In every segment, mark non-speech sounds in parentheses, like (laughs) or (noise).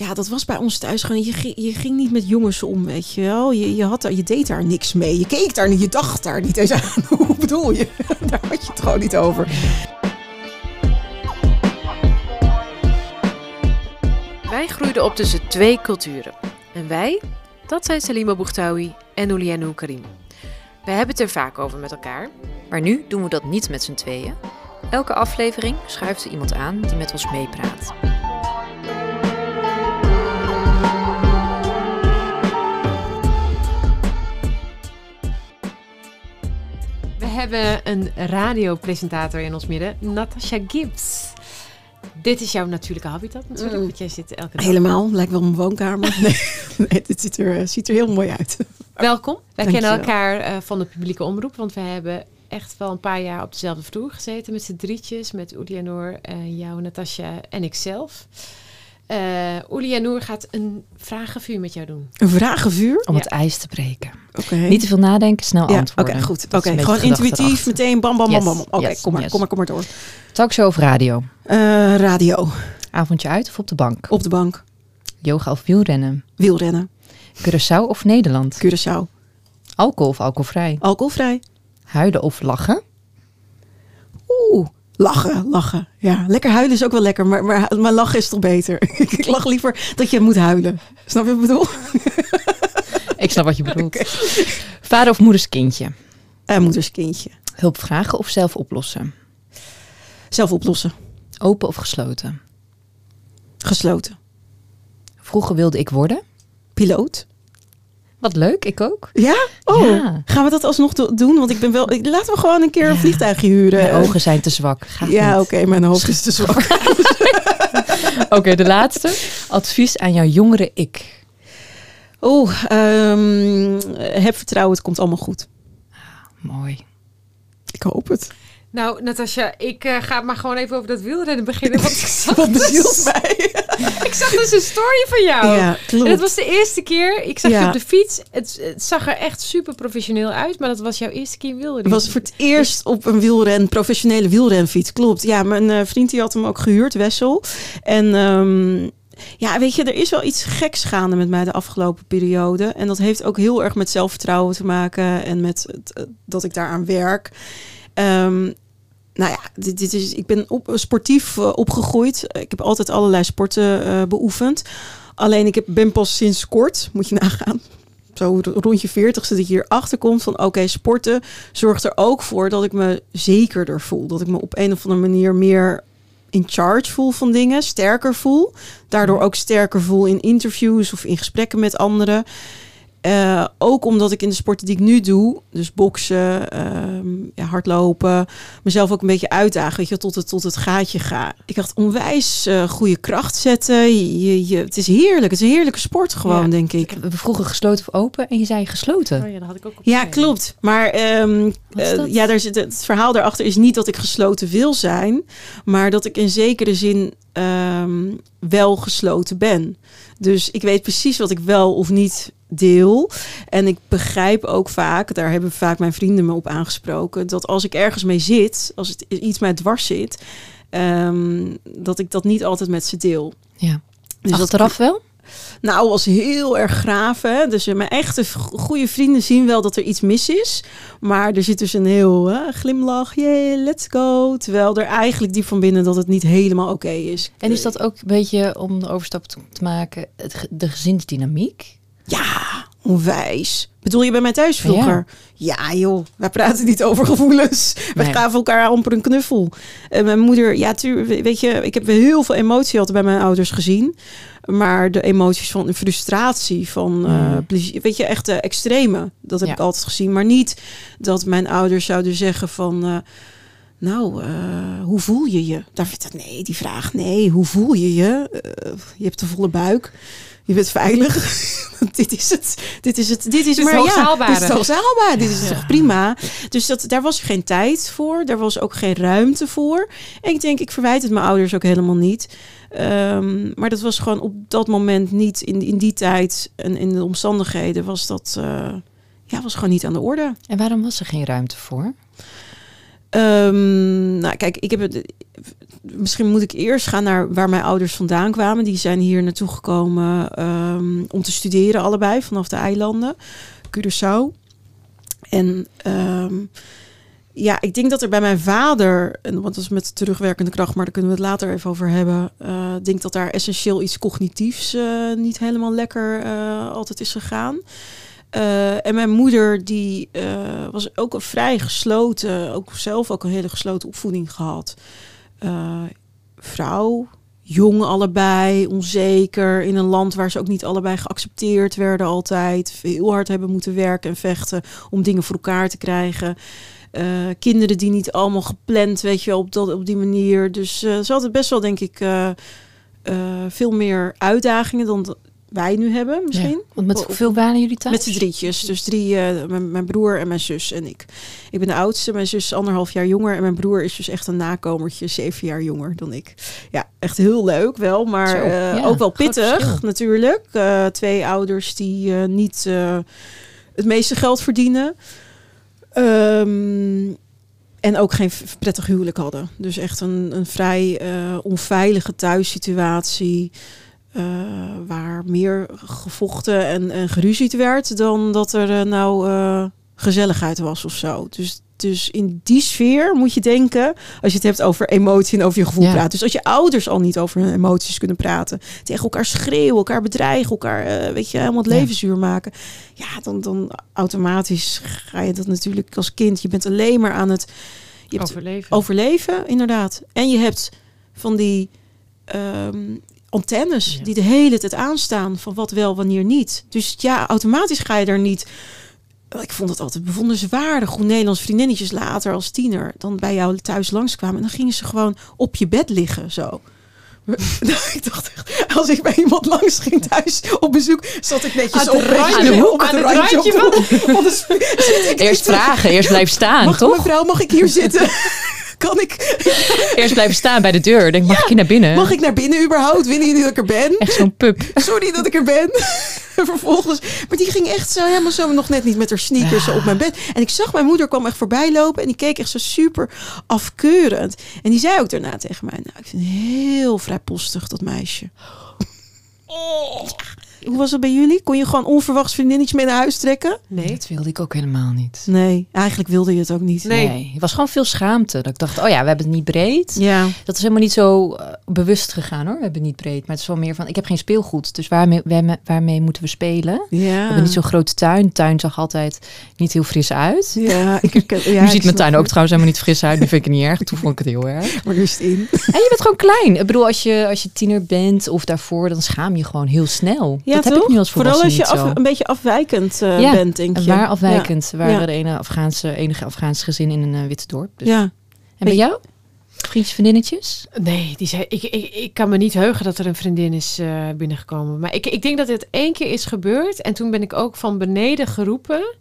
ja, dat was bij ons thuis gewoon. Je, je ging niet met jongens om, weet je wel. Je, je, had je deed daar niks mee. Je keek daar niet, je dacht daar niet eens aan. (laughs) Hoe bedoel je? (laughs) Daar had je het gewoon niet over. Wij groeiden op tussen twee culturen. En wij, dat zijn Salima Bougtaoui en Oulianou Karim. We hebben het er vaak over met elkaar. Maar nu doen we dat niet met z'n tweeën. Elke aflevering schuift er iemand aan die met ons meepraat. Hebben een radiopresentator in ons midden, Natasha Gibbs. Dit is jouw natuurlijke habitat natuurlijk, Mm. want jij zit elke dag. Helemaal, lijkt wel mijn woonkamer. (laughs) Nee, nee dit ziet er, ziet er heel mooi uit. Welkom. Wij kennen elkaar eh, van de publieke omroep, want we hebben echt wel een paar jaar op dezelfde vloer gezeten met z'n drietjes, met Ulianor, eh jou, Natasja en ikzelf. Eh Ulianor gaat een vragenvuur met jou doen. Een vragenvuur? Om Ja. het ijs te breken. Oké. Niet te veel nadenken, snel ja, oké, antwoorden. goed. Oké, een gewoon intuïtief, erachter. meteen bam, bam, bam, Yes, bam. Oké, yes, kom maar, yes. kom maar, kom maar door. Talkshow of radio? Eh, radio, Avondje uit of op de bank? op de bank, Yoga of wielrennen? wielrennen, Curaçao of Nederland? Curaçao, Alcohol of alcoholvrij? alcoholvrij. Huilen of lachen? Oeh, lachen, lachen. Ja, lekker huilen is ook wel lekker, maar, maar, maar lachen is toch beter. (laughs) ik lach liever dat je moet huilen. Snap je wat ik bedoel? (laughs) Ik snap wat je bedoelt. Vader of moeders kindje? Eh, moederskindje. Hulp vragen of zelf oplossen? Zelf oplossen. Open of gesloten? Gesloten. Vroeger wilde ik worden. Piloot. Wat leuk, ik ook. Ja? Oh, Ja. gaan we dat alsnog do- doen? Want ik ben wel... Laten we gewoon een keer een vliegtuigje huren. Mijn ogen zijn te zwak. Gaat Ja, oké, mijn hoofd is te zwak. (laughs) Oké, de laatste. Advies aan jouw jongere ik. Oeh, ehm, heb vertrouwen, het komt allemaal goed. Mooi. Ik hoop het. Nou, Natasja, ik eh, ga maar gewoon even over dat wielrennen beginnen. (laughs) Want ik zag, Wat dus, mij. (laughs) ik zag dus een story van jou. Ja, klopt. En het was de eerste keer. Ik zag je op de fiets. Het, het zag er echt super professioneel uit. Maar dat was jouw eerste keer wielrennen. Het was voor het eerst op een wielren, professionele wielrenfiets. Klopt. Ja, mijn eh, vriend die had hem ook gehuurd, Wessel. En ehm, ja, weet je, er is wel iets geks gaande met mij de afgelopen periode. En dat heeft ook heel erg met zelfvertrouwen te maken en met het, eh, dat ik daaraan werk. Ehm, nou ja, dit, dit is, ik ben op, sportief eh, opgegroeid. Ik heb altijd allerlei sporten eh, beoefend. Alleen ik heb, ben pas sinds kort, moet je (laughs) nagaan, zo rond je veertigste dat je hierachter komt van oké, sporten zorgt er ook voor dat ik me zekerder voel. Dat ik me op een of andere manier meer in charge voel van dingen, sterker voel. Daardoor ook sterker voel in interviews of in gesprekken met anderen. Eh, ook omdat ik in de sporten die ik nu doe, dus boksen, ehm, ja, hardlopen, mezelf ook een beetje uitdagen, weet je, tot het, tot het gaatje ga. Ik dacht onwijs eh, goede kracht zetten. Je, je, het is heerlijk, het is een heerlijke sport gewoon, Ja. denk ik. We vroegen gesloten of open en je zei gesloten. Oh ja, dat had ik ook op Ja, klopt. Maar ehm, eh, ja, daar zit, het verhaal daarachter is niet dat ik gesloten wil zijn, maar dat ik in zekere zin ehm, wel gesloten ben. Dus ik weet precies wat ik wel of niet deel. En ik begrijp ook vaak, daar hebben vaak mijn vrienden me op aangesproken, dat als ik ergens mee zit, als het iets mij dwars zit, ehm, dat ik dat niet altijd met ze deel. Ja. Dus dat- Achteraf wel? nou, was heel erg. Hè? Dus eh, mijn echte goede vrienden zien wel dat er iets mis is. Maar er zit dus een heel hè, glimlach. Yeah, let's go. Terwijl er eigenlijk diep van binnen dat het niet helemaal oké is. En is dat ook een beetje om de overstap te maken, het, de gezinsdynamiek? Ja, onwijs. Bedoel je bij mij thuis vroeger? Ja, joh. Wij praten niet over gevoelens. We gaven elkaar amper een knuffel. En mijn moeder, ja, tuur, weet je, ik heb heel veel emotie altijd bij mijn ouders gezien. Maar de emoties van frustratie, van eh, Mm. plezier, weet je, echt de extreme. Dat heb Ja. ik altijd gezien. Maar niet dat mijn ouders zouden zeggen van... eh, nou, eh, hoe voel je je? Daar vind ik, nee, die vraag, nee, hoe voel je je? Eh, je hebt een volle buik. Je bent veilig. (laughs) dit is het. Dit is het. Dit is, Dit is maar het ja. Dit is het. Dit is toch prima. Dus dat, daar was geen tijd voor. Daar was ook geen ruimte voor. En ik denk, ik verwijt het mijn ouders ook helemaal niet. Ehm, maar dat was gewoon op dat moment niet, in, in die tijd en in de omstandigheden, was dat eh, ja, was gewoon niet aan de orde. En waarom was er geen ruimte voor? Ehm, nou, kijk, ik heb het. Misschien moet ik eerst gaan naar waar mijn ouders vandaan kwamen. Die zijn hier naartoe gekomen ehm, om te studeren, allebei vanaf de eilanden, Curaçao. En ehm, ja, ik denk dat er bij mijn vader, en want dat is met terugwerkende kracht, maar daar kunnen we het later even over hebben. eh, Ik denk dat daar essentieel iets cognitiefs eh, niet helemaal lekker eh, altijd is gegaan. En mijn moeder, die was ook een vrij gesloten, ook zelf ook een hele gesloten opvoeding gehad. Eh, vrouw, jong allebei, onzeker, in een land waar ze ook niet allebei geaccepteerd werden altijd. Heel hard hebben moeten werken en vechten om dingen voor elkaar te krijgen. Eh, kinderen die niet allemaal gepland, weet je, op, dat, op die manier. Dus eh, ze hadden best wel, denk ik, veel meer uitdagingen dan wij nu hebben, misschien. Want met hoeveel waren jullie thuis? Met z'n drietjes. Dus drie, eh, mijn, mijn broer en mijn zus en ik. Ik ben de oudste. Mijn zus is anderhalf jaar jonger. En mijn broer is dus echt een nakomertje, zeven jaar jonger dan ik. Ja, echt heel leuk wel. Maar Zo, eh, ja, ook wel pittig natuurlijk. Eh, twee ouders die niet het meeste geld verdienen. Ehm, en ook geen prettig huwelijk hadden. Dus echt een, een vrij onveilige thuissituatie. Eh, waar meer gevochten en, en geruzied werd dan dat er eh, nou eh, gezelligheid was of zo. Dus, dus in die sfeer moet je denken, als je het hebt over emotie en over je gevoel Ja. praten. Dus als je ouders al niet over hun emoties kunnen praten, tegen elkaar schreeuwen, elkaar bedreigen, elkaar, weet je, helemaal het leven zuur maken. Ja, dan, dan automatisch ga je dat natuurlijk als kind. Je bent alleen maar aan het je hebt Overleven. overleven, inderdaad. En je hebt van die ehm, antennes Ja. die de hele tijd aanstaan van wat wel, wanneer niet. Dus ja, automatisch ga je er niet. Ik vond het altijd bewonderenswaardig hoe Nederlands vriendinnetjes later als tiener dan bij jou thuis langskwamen. En dan gingen ze gewoon op je bed liggen zo. (laughs) ik dacht echt, als ik bij iemand langs ging thuis op bezoek, zat ik netjes Aan op, het randje, aan op het randje randje op de- de- (laughs) Eerst vragen, eerst blijven staan, Mag, toch? mevrouw, mag ik hier (laughs) zitten? Kan ik, Eerst blijven staan bij de deur. Denk, mag ik hier naar binnen? mag ik naar binnen überhaupt? Willen jullie dat ik er ben? Echt zo'n pup. Sorry dat ik er ben. En (laughs) vervolgens, maar die ging echt zo helemaal zo nog net niet met haar sneakers op mijn bed. En ik zag mijn moeder kwam echt voorbij lopen en die keek echt zo super afkeurend. En die zei ook daarna tegen mij, nou, ik vind het heel vrijpostig dat meisje. Ja. Hoe was het bij jullie? Kon je gewoon onverwachts vriendinnetjes mee naar huis trekken? Nee. Dat wilde ik ook helemaal niet. Nee, eigenlijk wilde je het ook niet. Nee. Het was gewoon veel schaamte. Dat ik dacht, oh ja, we hebben het niet breed. Ja, Dat is helemaal niet zo eh, bewust gegaan hoor. We hebben het niet breed. Maar het is wel meer van, ik heb geen speelgoed. Dus waarmee, waarmee, waarmee moeten we spelen? We ja. hebben niet zo'n grote tuin. De tuin zag altijd niet heel fris uit. Ja, (laughs) ik, ik, ja, nu ik ziet mijn tuin het. ook trouwens helemaal niet fris uit. Nu vind ik het niet erg. Toen vond ik het heel erg. (laughs) Maar is het in. En je bent gewoon klein. Ik bedoel, als je, als je tiener bent of daarvoor, dan schaam je gewoon heel snel. Ja, dat heb ik nu als Vooral als je af- een beetje afwijkend eh, Ja, bent, denk En je. waar afwijkend. We waren Ja. de ene Afghaanse, enige Afghaanse gezin in een eh, witte dorp. Dus. Ja. En bij jou? Vriendjes, vriendinnetjes? Nee, die zei, ik, ik, ik kan me niet heugen dat er een vriendin is eh, binnengekomen. Maar ik, ik denk dat het één keer is gebeurd. En toen ben ik ook van beneden geroepen.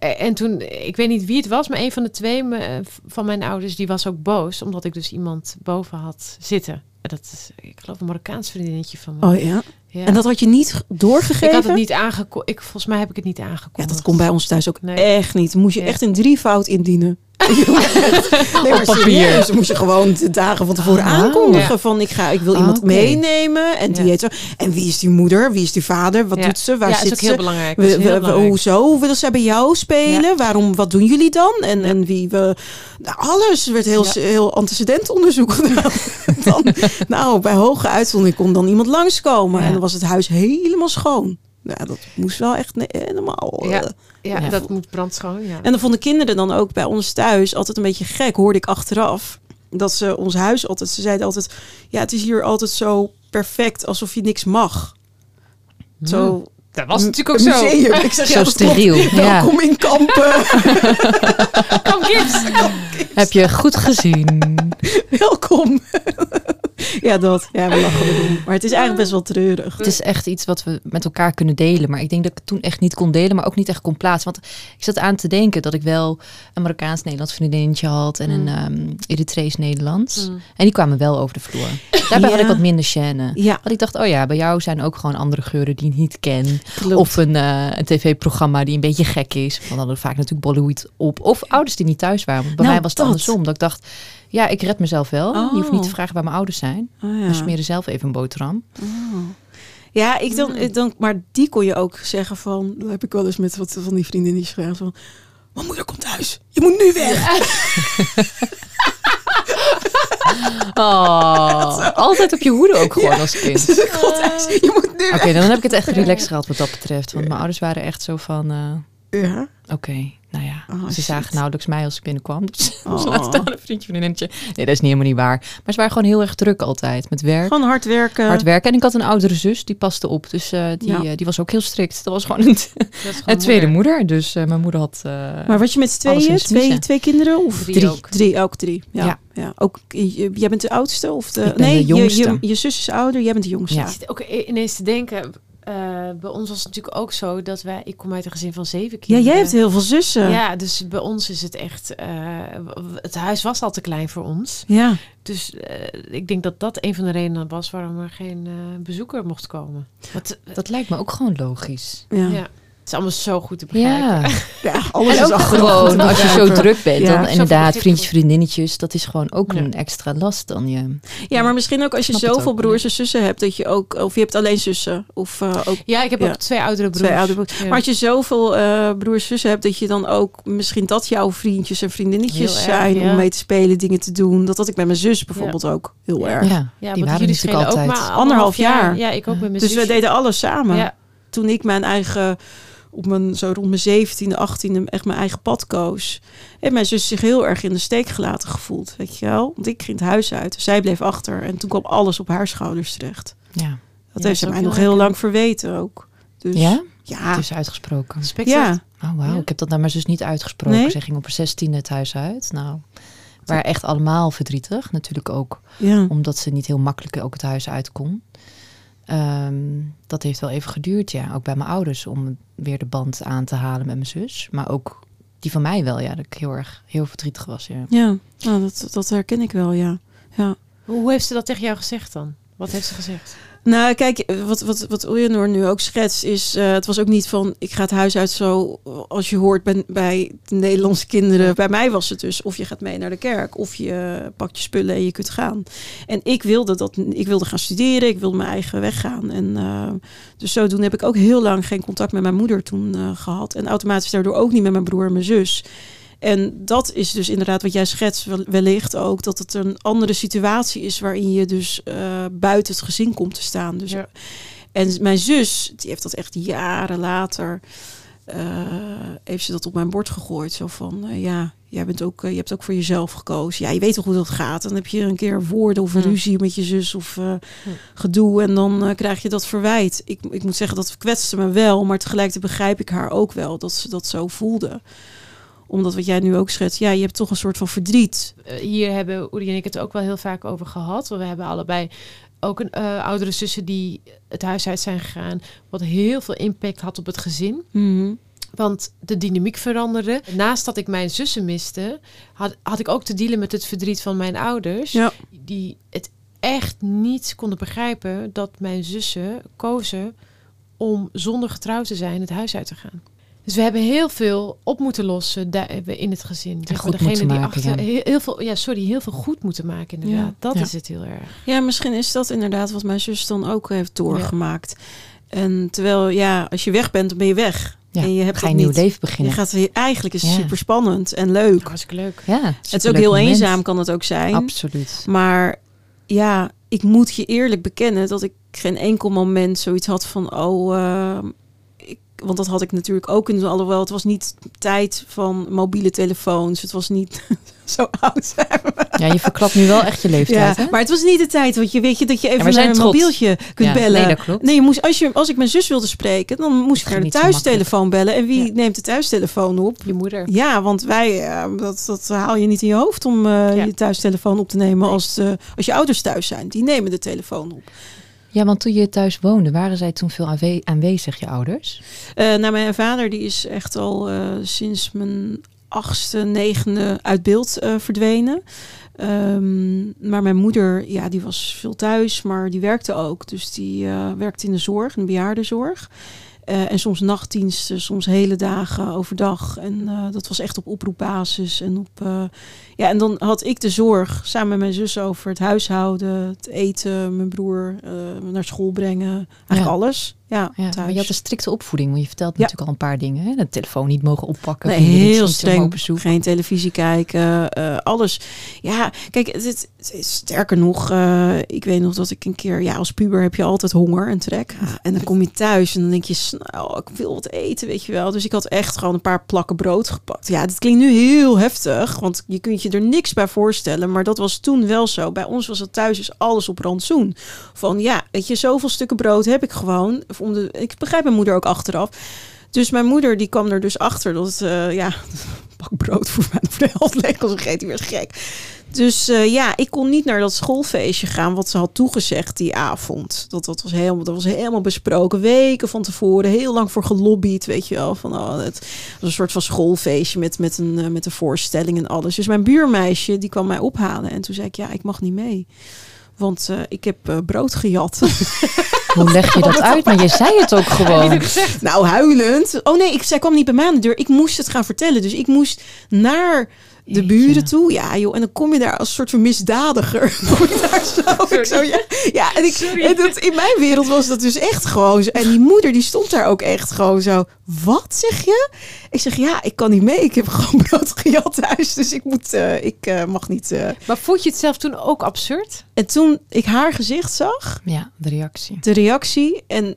En toen, ik weet niet wie het was, maar een van de twee me- van mijn ouders, die was ook boos. Omdat ik dus iemand boven had zitten. En Dat is, ik geloof, een Marokkaans vriendinnetje van me. Oh ja. Ja. En dat had je niet doorgegeven? ik had het niet aangekondigd. Volgens mij heb ik het niet aangekondigd. Ja, dat kon bij ons thuis ook Nee. echt niet. Moest je echt in drievoud indienen. (laughs) nee, maar serieus, moest je gewoon de dagen van tevoren Oh, aankondigen. ja. Van ik, ga, ik wil iemand Oké. meenemen. En, die Ja. heet zo. en wie is die moeder? Wie is die vader? Wat Ja. doet ze? Waar is zit ze? heel belangrijk. Is We, we, hoezo willen zij bij jou spelen? Waarom? Wat doen jullie dan? En, en wie we. Nou, alles Er werd heel, heel antecedentonderzoek gedaan. (laughs) dan, nou, bij hoge uitzondering kon dan iemand langskomen. En dan was het huis helemaal schoon. Ja, dat moest wel echt helemaal. Ja. eh. Ja, Ja. dat moet brandschoon. Ja. En dan vonden kinderen dan ook bij ons thuis altijd een beetje gek, hoorde ik achteraf. Dat ze ons huis altijd, ze zeiden altijd, ja, het is hier altijd zo perfect, alsof je niks mag. Zo. dat was natuurlijk ook zo. (laughs) Ik zeg, Zo ja, steriel, ja. Welkom in kampen. Heb je goed gezien? (laughs) Welkom. Ja, dat. Ja, we lachen erom. Maar het is eigenlijk best wel treurig. Het is echt iets wat we met elkaar kunnen delen. Maar ik denk dat ik het toen echt niet kon delen, maar ook niet echt kon plaatsen. Want ik zat aan te denken dat ik wel een Marokkaans-Nederlands vriendinnetje had en een ehm Eritrees-Nederlands. Mm. En die kwamen wel over de vloer. Daarbij had ik wat minder chaîne. Ja, Want ik dacht, oh ja, bij jou zijn ook gewoon andere geuren die ik niet ken. klopt. Of een, eh, een tv-programma die een beetje gek is. Want dan hadden we vaak natuurlijk Bollywood op. Of ouders die niet thuis waren. Want bij Nou, mij was het dat. andersom. Dat ik dacht, Ja, ik red mezelf wel. Je hoeft niet te Oh. vragen waar mijn ouders zijn. Oh, ja. We smeren zelf even een boterham. Oh. Ja, ik dan, Mm. dan, maar die kon je ook zeggen van, dat heb ik wel eens met wat van die vrienden die van, mijn moeder komt thuis, je moet nu weg. (laughs) Oh, altijd op je hoede ook gewoon als (laughs) kind. Thuis, je moet nu Oké, dan heb ik het echt relaxed (laughs) gehad wat dat betreft. Want mijn ouders waren echt zo van... eh. Ja. Oké, nou ja. Oh, ze shit. zagen nauwelijks mij als ik binnenkwam. Dus (laughs) Oh. laat staan een vriendje, vriendinnetje. Nee, dat is niet helemaal niet waar. Maar ze waren gewoon heel erg druk altijd. Met werk, Gewoon hard werken. hard werken. En ik had een oudere zus, die paste op. Dus eh, die, Ja. eh, die was ook heel strikt. Dat was gewoon een, (laughs) gewoon een tweede moeder. moeder. Dus eh, mijn moeder had... eh, Maar was je met tweeën? het. Twee, twee kinderen? Of Drie drie? ook. Drie, ook drie. Ja. Ja. ja. Ook, je- jij bent de oudste? Of de, Ik ben nee, de jongste. Je, je, je zus is ouder, jij bent de jongste. Ja. Ik zit ook ineens te denken, eh, bij ons was het natuurlijk ook zo dat wij, ik kom uit een gezin van zeven Ja, kinderen. jij hebt heel veel zussen. Ja, dus bij ons is het echt, eh, het huis was al te klein voor ons. Ja. Dus eh, ik denk dat dat een van de redenen was waarom er geen eh, bezoeker mocht komen. Want, Dat lijkt me ook gewoon logisch. Ja. ja. Het is allemaal zo goed te begrijpen. Ja, ja, (laughs) alles en is gewoon als je zo druk bent, Ja. dan inderdaad vriendjes, vriendinnetjes, dat is gewoon ook Ja. een extra last dan je. Ja, maar misschien ook als je zoveel ook, broers en zussen hebt, dat je ook, of je hebt alleen zussen, of eh, ook Ja, ik heb Ja. ook twee oudere broers. twee oudere broers. Ja. Maar als je zoveel eh, broers en zussen hebt, dat je dan ook misschien dat jouw vriendjes en vriendinnetjes Heel erg, zijn ja. om mee te spelen, dingen te doen. Dat had ik met mijn zus bijvoorbeeld ook heel erg. Ja, ja, die want waren jullie altijd. ook maar Anderhalf jaar. Ja, ik ook met mijn Dus we deden alles samen. Ja, Toen ik mijn eigen, op mijn, zo rond mijn 17e, 18e, echt mijn eigen pad koos, heeft mijn zus zich heel erg in de steek gelaten gevoeld. Weet je wel? Want ik ging het huis uit. Zij bleef achter. En toen kwam alles op haar schouders terecht. ja. Dat Ja, heeft is ze mij nog heel lang verweten ook. Dus, ja? Ja. Dus uitgesproken. respect. Ja. Oh, wauw. Ja. Ik heb dat naar mijn zus niet uitgesproken. Nee? Zij ging op haar zestiende het huis uit. Nou, we waren echt allemaal verdrietig. Natuurlijk ook ja. omdat ze niet heel makkelijk ook het huis uit kon. Ehm, dat heeft wel even geduurd, ja. Ook bij mijn ouders om weer de band aan te halen met mijn zus. Maar ook die van mij wel, ja. Dat ik heel erg heel verdrietig was, ja. Ja, nou, dat, dat herken ik wel, ja. ja. Hoe heeft ze dat tegen jou gezegd dan? Wat heeft ze gezegd? Nou, kijk, wat, wat, wat nu ook schetst, is... eh, het was ook niet van, ik ga het huis uit zo... als je hoort bij, bij de Nederlandse kinderen. Bij mij was het dus, of je gaat mee naar de kerk... of je pakt je spullen en je kunt gaan. En ik wilde, dat, ik wilde gaan studeren, ik wilde mijn eigen weg gaan. En uh, dus zodoende heb ik ook heel lang geen contact met mijn moeder toen uh, gehad. En automatisch daardoor ook niet met mijn broer en mijn zus... En dat is dus inderdaad wat jij schetst wellicht ook. Dat het een andere situatie is waarin je dus uh, buiten het gezin komt te staan. Dus, ja. En mijn zus, die heeft dat echt jaren later... Uh, heeft ze dat op mijn bord gegooid. Zo van, uh, ja, jij bent ook, je hebt ook voor jezelf gekozen. Ja, je weet toch hoe dat gaat. Dan heb je een keer woorden of een Hm. ruzie met je zus of hm. gedoe. En dan krijg je dat verwijt. Ik, ik moet zeggen, dat kwetste me wel. Maar tegelijkertijd begrijp ik haar ook wel dat ze dat zo voelde omdat wat jij nu ook schetst, ja, je hebt toch een soort van verdriet. Uh, hier hebben Uri en ik het ook wel heel vaak over gehad. Want we hebben allebei ook een uh, oudere zussen die het huis uit zijn gegaan. Wat heel veel impact had op het gezin. Mm-hmm. Want de dynamiek veranderde. Naast dat ik mijn zussen miste, had, had ik ook te dealen met het verdriet van mijn ouders. Ja. Die het echt niet konden begrijpen dat mijn zussen kozen om zonder getrouwd te zijn het huis uit te gaan. Dus we hebben heel veel op moeten lossen in het gezin. Goed moeten die maken, achter, ja. heel, heel veel, ja, sorry, heel veel goed moeten maken inderdaad. Ja. Dat Ja. is het heel erg. Ja, misschien is dat inderdaad wat mijn zus dan ook heeft doorgemaakt. En terwijl, ja, als je weg bent, dan ben je weg. Ja, en je hebt ga je dat een nieuw niet. leven Je beginnen. gaat weer, eigenlijk is het Ja. super spannend en leuk. Hartstikke leuk. Ja, Het is ook heel moment. eenzaam, kan het ook zijn. Absoluut. Maar ja, ik moet je eerlijk bekennen dat ik geen enkel moment zoiets had van, oh, uh, ik, want dat had ik natuurlijk ook kunnen doen. Alhoewel, het was niet tijd van mobiele telefoons. Het was niet (laughs) zo oud. Ja, je verklapt nu wel echt je leeftijd, ja, hè? Maar het was niet de tijd, want je weet je dat je even we naar een trots. mobieltje kunt Ja, bellen. nee, dat klopt. Nee, je moest, als, je, als ik mijn zus wilde spreken, dan moest ik naar de thuistelefoon bellen. En wie Ja. neemt de thuistelefoon op? Je moeder. Ja, want wij, eh, dat, dat haal je niet in je hoofd om eh, Ja. je thuistelefoon op te nemen als, de, als je ouders thuis zijn. Die nemen de telefoon op. Ja, want toen je thuis woonde, waren zij toen veel aanwe- aanwezig, je ouders? Eh, nou, mijn vader die is echt al eh, sinds mijn achtste, negende uit beeld eh, verdwenen. Ehm, maar mijn moeder, ja, die was veel thuis, maar die werkte ook. Dus die werkte in de zorg, in de bejaardenzorg. Eh, en soms nachtdiensten, soms hele dagen overdag. En eh, dat was echt op oproepbasis. En, op, eh, ja, en dan had ik de zorg samen met mijn zus over het huishouden, het eten, mijn broer naar school brengen. Eigenlijk Ja. alles. Ja, Ja, maar je had een strikte opvoeding, want je vertelt Ja. natuurlijk al een paar dingen. Hè? De telefoon niet mogen oppakken. Nee, heel streng. Geen televisie kijken, eh, alles. Ja, kijk, het, het- het is sterker nog, eh, ik weet nog dat ik een keer, ja, als puber heb je altijd honger en trek. Ja, en dan kom je thuis en dan denk je, snel, ik wil wat eten, weet je wel. Dus ik had echt gewoon een paar plakken brood gepakt. Ja, dit klinkt nu heel heftig, want je kunt je er niks bij voorstellen. Maar dat was toen wel zo. Bij ons was het thuis dus alles op rantsoen. Van ja, weet je, zoveel stukken brood heb ik gewoon. Om de, ik begrijp mijn moeder ook achteraf. Dus mijn moeder die kwam er dus achter dat eh, ja, een (laughs) pak brood voor mij voor de helft leeg was. Vergeet die weer gek. Dus eh, ja, ik kon niet naar dat schoolfeestje gaan wat ze had toegezegd die avond. Dat, dat, was helemaal, dat was helemaal besproken. Weken van tevoren, heel lang voor gelobbyd, weet je wel. Van, oh, het was een soort van schoolfeestje met, met, een, eh, met een voorstelling en alles. Dus mijn buurmeisje, die kwam mij ophalen. En toen zei ik, ja, ik mag niet mee. Want eh, ik heb eh, brood gejat. (laughs) Hoe leg je dat uit? Maar je zei het ook (laughs) gewoon. Nou, huilend. Oh nee, ik, zij kwam niet bij mij aan de deur. Ik moest het gaan vertellen. Dus ik moest naar de buren toe. Ja, joh. En dan kom je daar als soort van misdadiger. (laughs) Kom je daar zo. Zo ja, ja, en, ik, en dat, in mijn wereld was dat dus echt gewoon zo. En die moeder, die stond daar ook echt gewoon zo. Wat zeg je? Ik zeg, ja, ik kan niet mee. Ik heb gewoon brood gejat thuis. Dus ik, moet, eh, ik eh, mag niet... eh. Maar vond je het zelf toen ook absurd? En toen ik haar gezicht zag Ja, de reactie. de reactie. En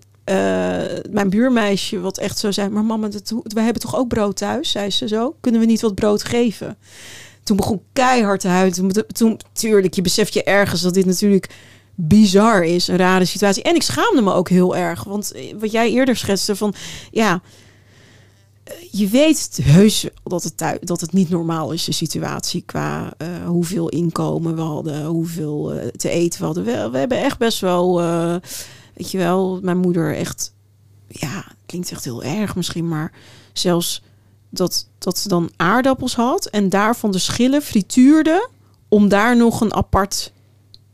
mijn buurmeisje, wat echt zo zei: Maar mama, wij hebben toch ook brood thuis? Zei ze zo. Kunnen we niet wat brood geven? Toen begon keihard te huilen. Toen, toen, tuurlijk, je beseft je ergens dat dit natuurlijk bizar is, een rare situatie. En ik schaamde me ook heel erg. Want eh, wat jij eerder schetste van, ja, eh, je weet heus dat het, thui- dat het niet normaal is, de situatie qua eh, hoeveel inkomen we hadden, hoeveel eh, te eten we hadden. We, we hebben echt best wel, eh, weet je wel, mijn moeder echt, ja, klinkt echt heel erg misschien, maar zelfs dat, dat ze dan aardappels had en daarvan de schillen frituurde om daar nog een apart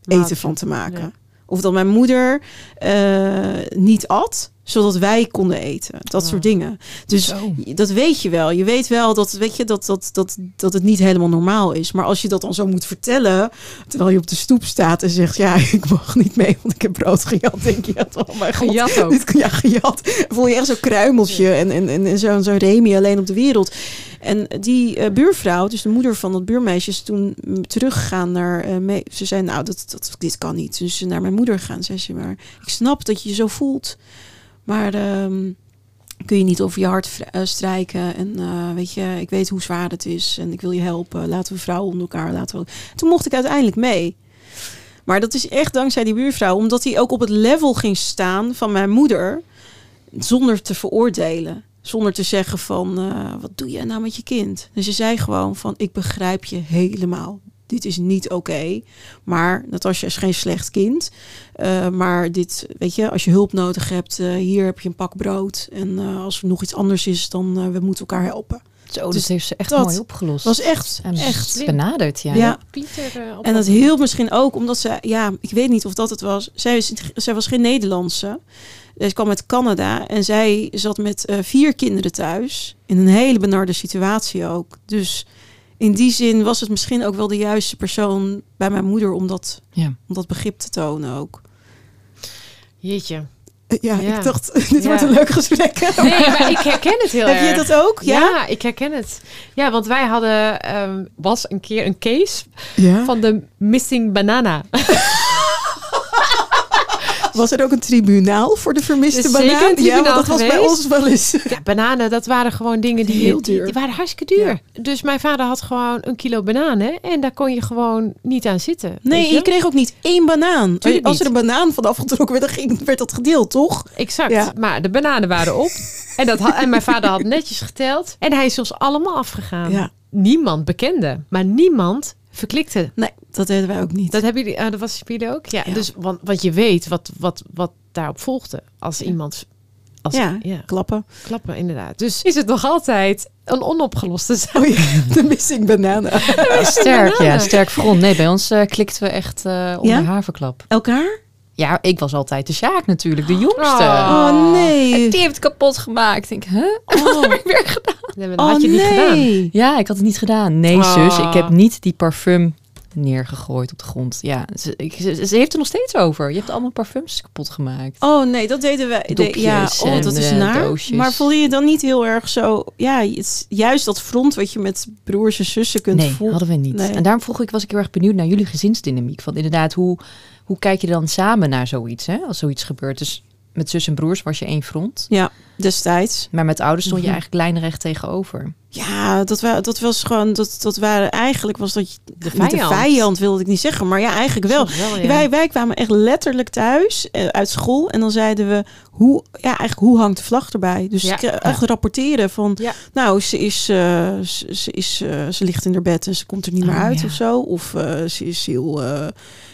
eten van te maken. Ja. Of dat mijn moeder eh, niet at, zodat wij konden eten. Dat soort dingen. Dus Zo. dat weet je wel. Je weet wel dat, weet je, dat, dat, dat, dat het niet helemaal normaal is. Maar als je dat dan zo moet vertellen, terwijl je op de stoep staat en zegt, ja, (laughs) ik mag niet mee, want ik heb brood gejat. Denk je, oh mijn god. Gejat ook. Dit, (laughs) ja, gejat. Voel je echt zo'n kruimeltje en, en, en, en zo'n zo'n Remy alleen op de wereld. En die eh, buurvrouw, dus de moeder van dat buurmeisje, is toen teruggegaan naar... eh, mee, ze zei, nou, dat, dat, dit kan niet. Dus ze naar mijn moeder gaan. Zei ze, maar ik snap dat je je zo voelt. Maar ehm, kun je niet over je hart eh, strijken. En eh, weet je, ik weet hoe zwaar het is. En ik wil je helpen. Laten we vrouwen onder elkaar laten. We... Toen mocht ik uiteindelijk mee. Maar dat is echt dankzij die buurvrouw. Omdat hij ook op het level ging staan van mijn moeder. Zonder te veroordelen. Zonder te zeggen van, eh, wat doe je nou met je kind? Dus ze zei gewoon van, ik begrijp je helemaal. Dit is niet oké. Maar Natasja is geen slecht kind. Eh, maar dit, weet je, als je hulp nodig hebt, eh, hier heb je een pak brood. En eh, als er nog iets anders is, dan uh, we moeten elkaar helpen. Zo, dat Dus heeft ze echt dat mooi opgelost. was echt, en echt slim. benaderd, ja. Ja. Pieter, En dat hielp misschien ook omdat ze, ja, ik weet niet of dat het was. Zij, is, zij was geen Nederlandse. Zij kwam uit Canada en zij zat met uh, vier kinderen thuis. In een hele benarde situatie ook. Dus in die zin was het misschien ook wel de juiste persoon bij mijn moeder om dat, ja. om dat begrip te tonen ook. Jeetje. Ja, Ja. ik dacht, (laughs) dit Ja. wordt een leuk gesprek. (laughs) Nee, maar ik herken het heel Heb erg. je dat ook? Ja. Ja, ik herken het. Ja, want wij hadden, ehm, was een keer een case ja. van de missing banana. (laughs) Was er ook een tribunaal voor de vermiste Er een ja, want dat was bij ons wel eens. Ja, bananen, dat waren gewoon dingen die, Heel duur. die waren hartstikke duur. Dus mijn vader had gewoon een kilo bananen en daar kon je gewoon niet aan zitten. Nee, je? je kreeg ook niet één banaan. Tuurlijk Als er niet. een banaan van afgetrokken werd, dan ging, werd dat gedeeld, toch? Exact. Ja. Maar de bananen waren op. en, dat en mijn vader had (laughs) netjes geteld. En hij is ons allemaal afgegaan. Ja. Niemand bekende. Maar niemand verklikte. Nee, dat deden wij ook niet. Dat hebben jullie, eh, dat was jullie ook? Ja, Ja. Dus, want, want je weet wat, wat, wat daarop volgde. Als iemand... Als, Ja. ja, Klappen. klappen inderdaad. Dus is het nog altijd een onopgeloste zaak. Oh ja, (laughs) de missing banana. Sterk, ja. Sterk front. Nee, bij ons klikten we echt eh onder Ja? haverklap. Elkaar? Ja, ik was altijd de Sjaak natuurlijk, de jongste. Oh. Oh nee. En die heeft het kapot gemaakt. Ik denk, huh? (laughs) Wat heb ik weer gedaan? Ja, maar dat Oh had je niet gedaan. nee. Ja, ik had het niet gedaan. Nee, Ah. zus, ik heb niet die parfum neergegooid op de grond. Ja, ze, ik, ze, ze heeft er nog steeds over. Je hebt allemaal parfums kapot gemaakt. Oh nee, dat deden wij. De, ja, oh, dat en, is eh, naar. doosjes. Maar voel je je dan niet heel erg zo? Ja, het is juist dat front wat je met broers en zussen kunt nee, voelen. hadden we niet. Nee. En daarom vroeg ik, was ik heel erg benieuwd naar jullie gezinsdynamiek. Van inderdaad, hoe, hoe kijk je dan samen naar zoiets, hè? Als zoiets gebeurt. Dus met zus en broers was je één front. Ja, destijds. Maar met ouders stond je Mhm. eigenlijk lijnrecht tegenover. Ja, dat, wa dat was gewoon, dat, dat waren eigenlijk, was dat je, De niet de vijand. vijand wilde ik niet zeggen, maar ja, eigenlijk wel. Soms wel ja. Wij, wij kwamen echt letterlijk thuis eh, uit school en dan zeiden we, hoe, ja, eigenlijk, hoe hangt de vlag erbij? Dus Ja. eh, echt rapporteren van, nou, ze, is, eh, ze, ze is, ze ligt in haar bed en ze komt er niet meer Oh, uit of zo. Of ze is heel,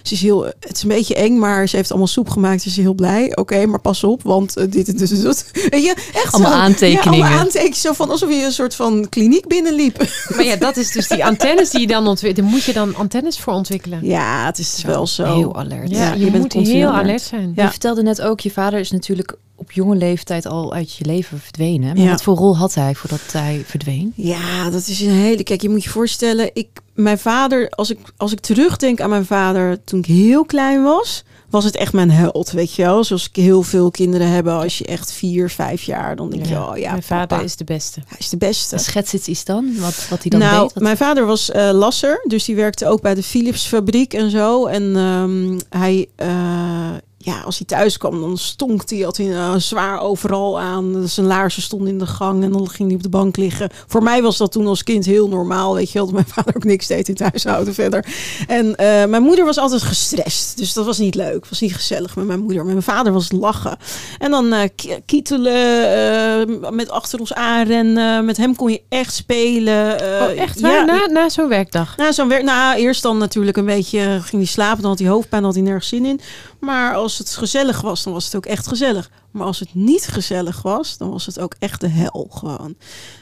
ze is heel, het is een beetje eng, maar ze heeft allemaal soep gemaakt, ze is heel blij. Oké, maar pas op, want dit en en dat. (laughs) Je, echt Allemaal zo- aantekeningen. Ja, allemaal aantekeningen, zo van alsof je een soort van kliniek binnenliep. Maar ja, dat is dus die antennes die je dan ontwikkelt. Daar moet je dan antennes voor ontwikkelen. Ja, het is wel zo. Heel alert. Ja, Ja, je, je bent moet heel alert. alert zijn. Ja. Je vertelde net ook, je vader is natuurlijk op jonge leeftijd al uit je leven verdwenen. Maar Ja. wat voor rol had hij voordat hij verdween? Ja, dat is een hele. Kijk, je moet je voorstellen, ik, mijn vader, als ik, als ik terugdenk aan mijn vader toen ik heel klein was, was het echt mijn held, weet je wel. Zoals ik heel veel kinderen hebben, als je echt vier, vijf jaar, dan denk je, Ja. oh ja, Mijn vader is de beste. hij is de beste. Schets iets iets dan, wat, wat hij dan nou, deed? Wat- mijn vader was eh, lasser, dus die werkte ook bij de Philips fabriek en zo. En ehm, hij, eh, ja, als hij thuis kwam, dan stonk hij, had hij eh, zwaar overal aan. Zijn laarzen stonden in de gang en dan ging hij op de bank liggen. Voor mij was dat toen als kind heel normaal, weet je wel. Dat mijn (laughs) vader ook niks deed in het huishouden verder. En eh, mijn moeder was altijd gestrest, dus dat was niet leuk. was niet gezellig met mijn moeder. Maar mijn vader was lachen. En dan eh, ki- kietelen, met achter ons aanrennen. Met hem kon je echt spelen. oh, echt waar? ja, na na zo'n werkdag? na zo'n werk, nou, eerst dan natuurlijk een beetje ging hij slapen, dan had hij hoofdpijn, dan had hij nergens zin in. Maar als het gezellig was, dan was het ook echt gezellig. Maar als het niet gezellig was, dan was het ook echt de hel gewoon.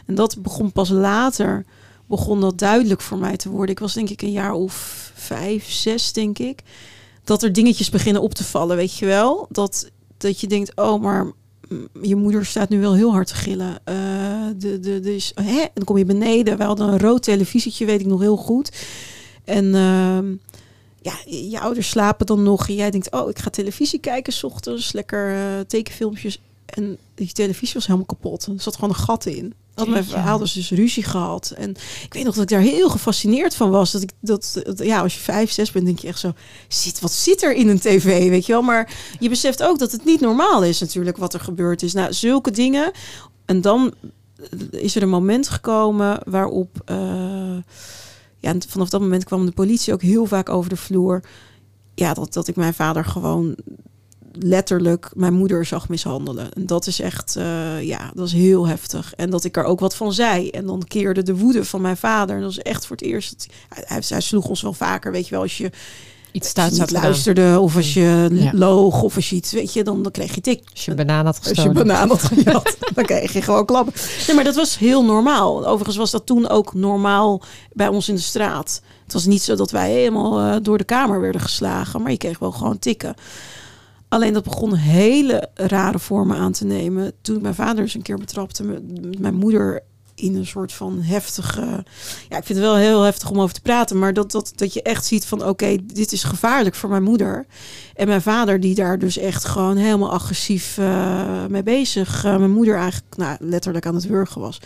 En dat begon pas later, begon dat duidelijk voor mij te worden. Ik was denk ik een jaar of vijf, zes, denk ik. Dat er dingetjes beginnen op te vallen, weet je wel. Dat, dat je denkt, oh, maar je moeder staat nu wel heel hard te gillen. Eh, de, de, is, hè? En dan kom je beneden. We hadden een rood televisietje, weet ik nog heel goed. En ehm, ja, je ouders slapen dan nog. En jij denkt, oh, ik ga televisie kijken s ochtends. Lekker eh, tekenfilmpjes. En die televisie was helemaal kapot. Er zat gewoon een gat in. Had mijn ouders dus ruzie gehad. En ik weet nog dat ik daar heel gefascineerd van was. Dat ik dat, dat- ja, als je vijf, zes bent, denk je echt zo, zit, wat zit er in een tv, weet je wel? Maar je beseft ook dat het niet normaal is natuurlijk wat er gebeurd is. Nou, zulke dingen. En dan is er een moment gekomen waarop, eh, ja, en vanaf dat moment kwam de politie ook heel vaak over de vloer. Ja, dat, dat ik mijn vader gewoon letterlijk mijn moeder zag mishandelen. En dat is echt, eh, ja, dat is heel heftig. En dat ik er ook wat van zei. En dan keerde de woede van mijn vader. En dat is echt voor het eerst. Hij, hij sloeg ons wel vaker, weet je wel, als je, Iets niet had gedaan. luisterde of als je Ja. loog of als je iets, weet je, dan, dan kreeg je tik. Als je een banaan had Als je gestolen. banaan had (laughs) gejat, dan kreeg je gewoon klappen. Nee, maar dat was heel normaal. Overigens was dat toen ook normaal bij ons in de straat. Het was niet zo dat wij helemaal eh, door de kamer werden geslagen, maar je kreeg wel gewoon tikken. Alleen dat begon hele rare vormen aan te nemen. Toen mijn vader eens een keer betrapte mijn moeder in een soort van heftige... Ja, ik vind het wel heel heftig om over te praten. Maar dat, dat, dat je echt ziet van... Oké, dit is gevaarlijk voor mijn moeder. En mijn vader die daar dus echt gewoon helemaal agressief eh, mee bezig. eh, mijn moeder eigenlijk nou, letterlijk aan het wurgen was.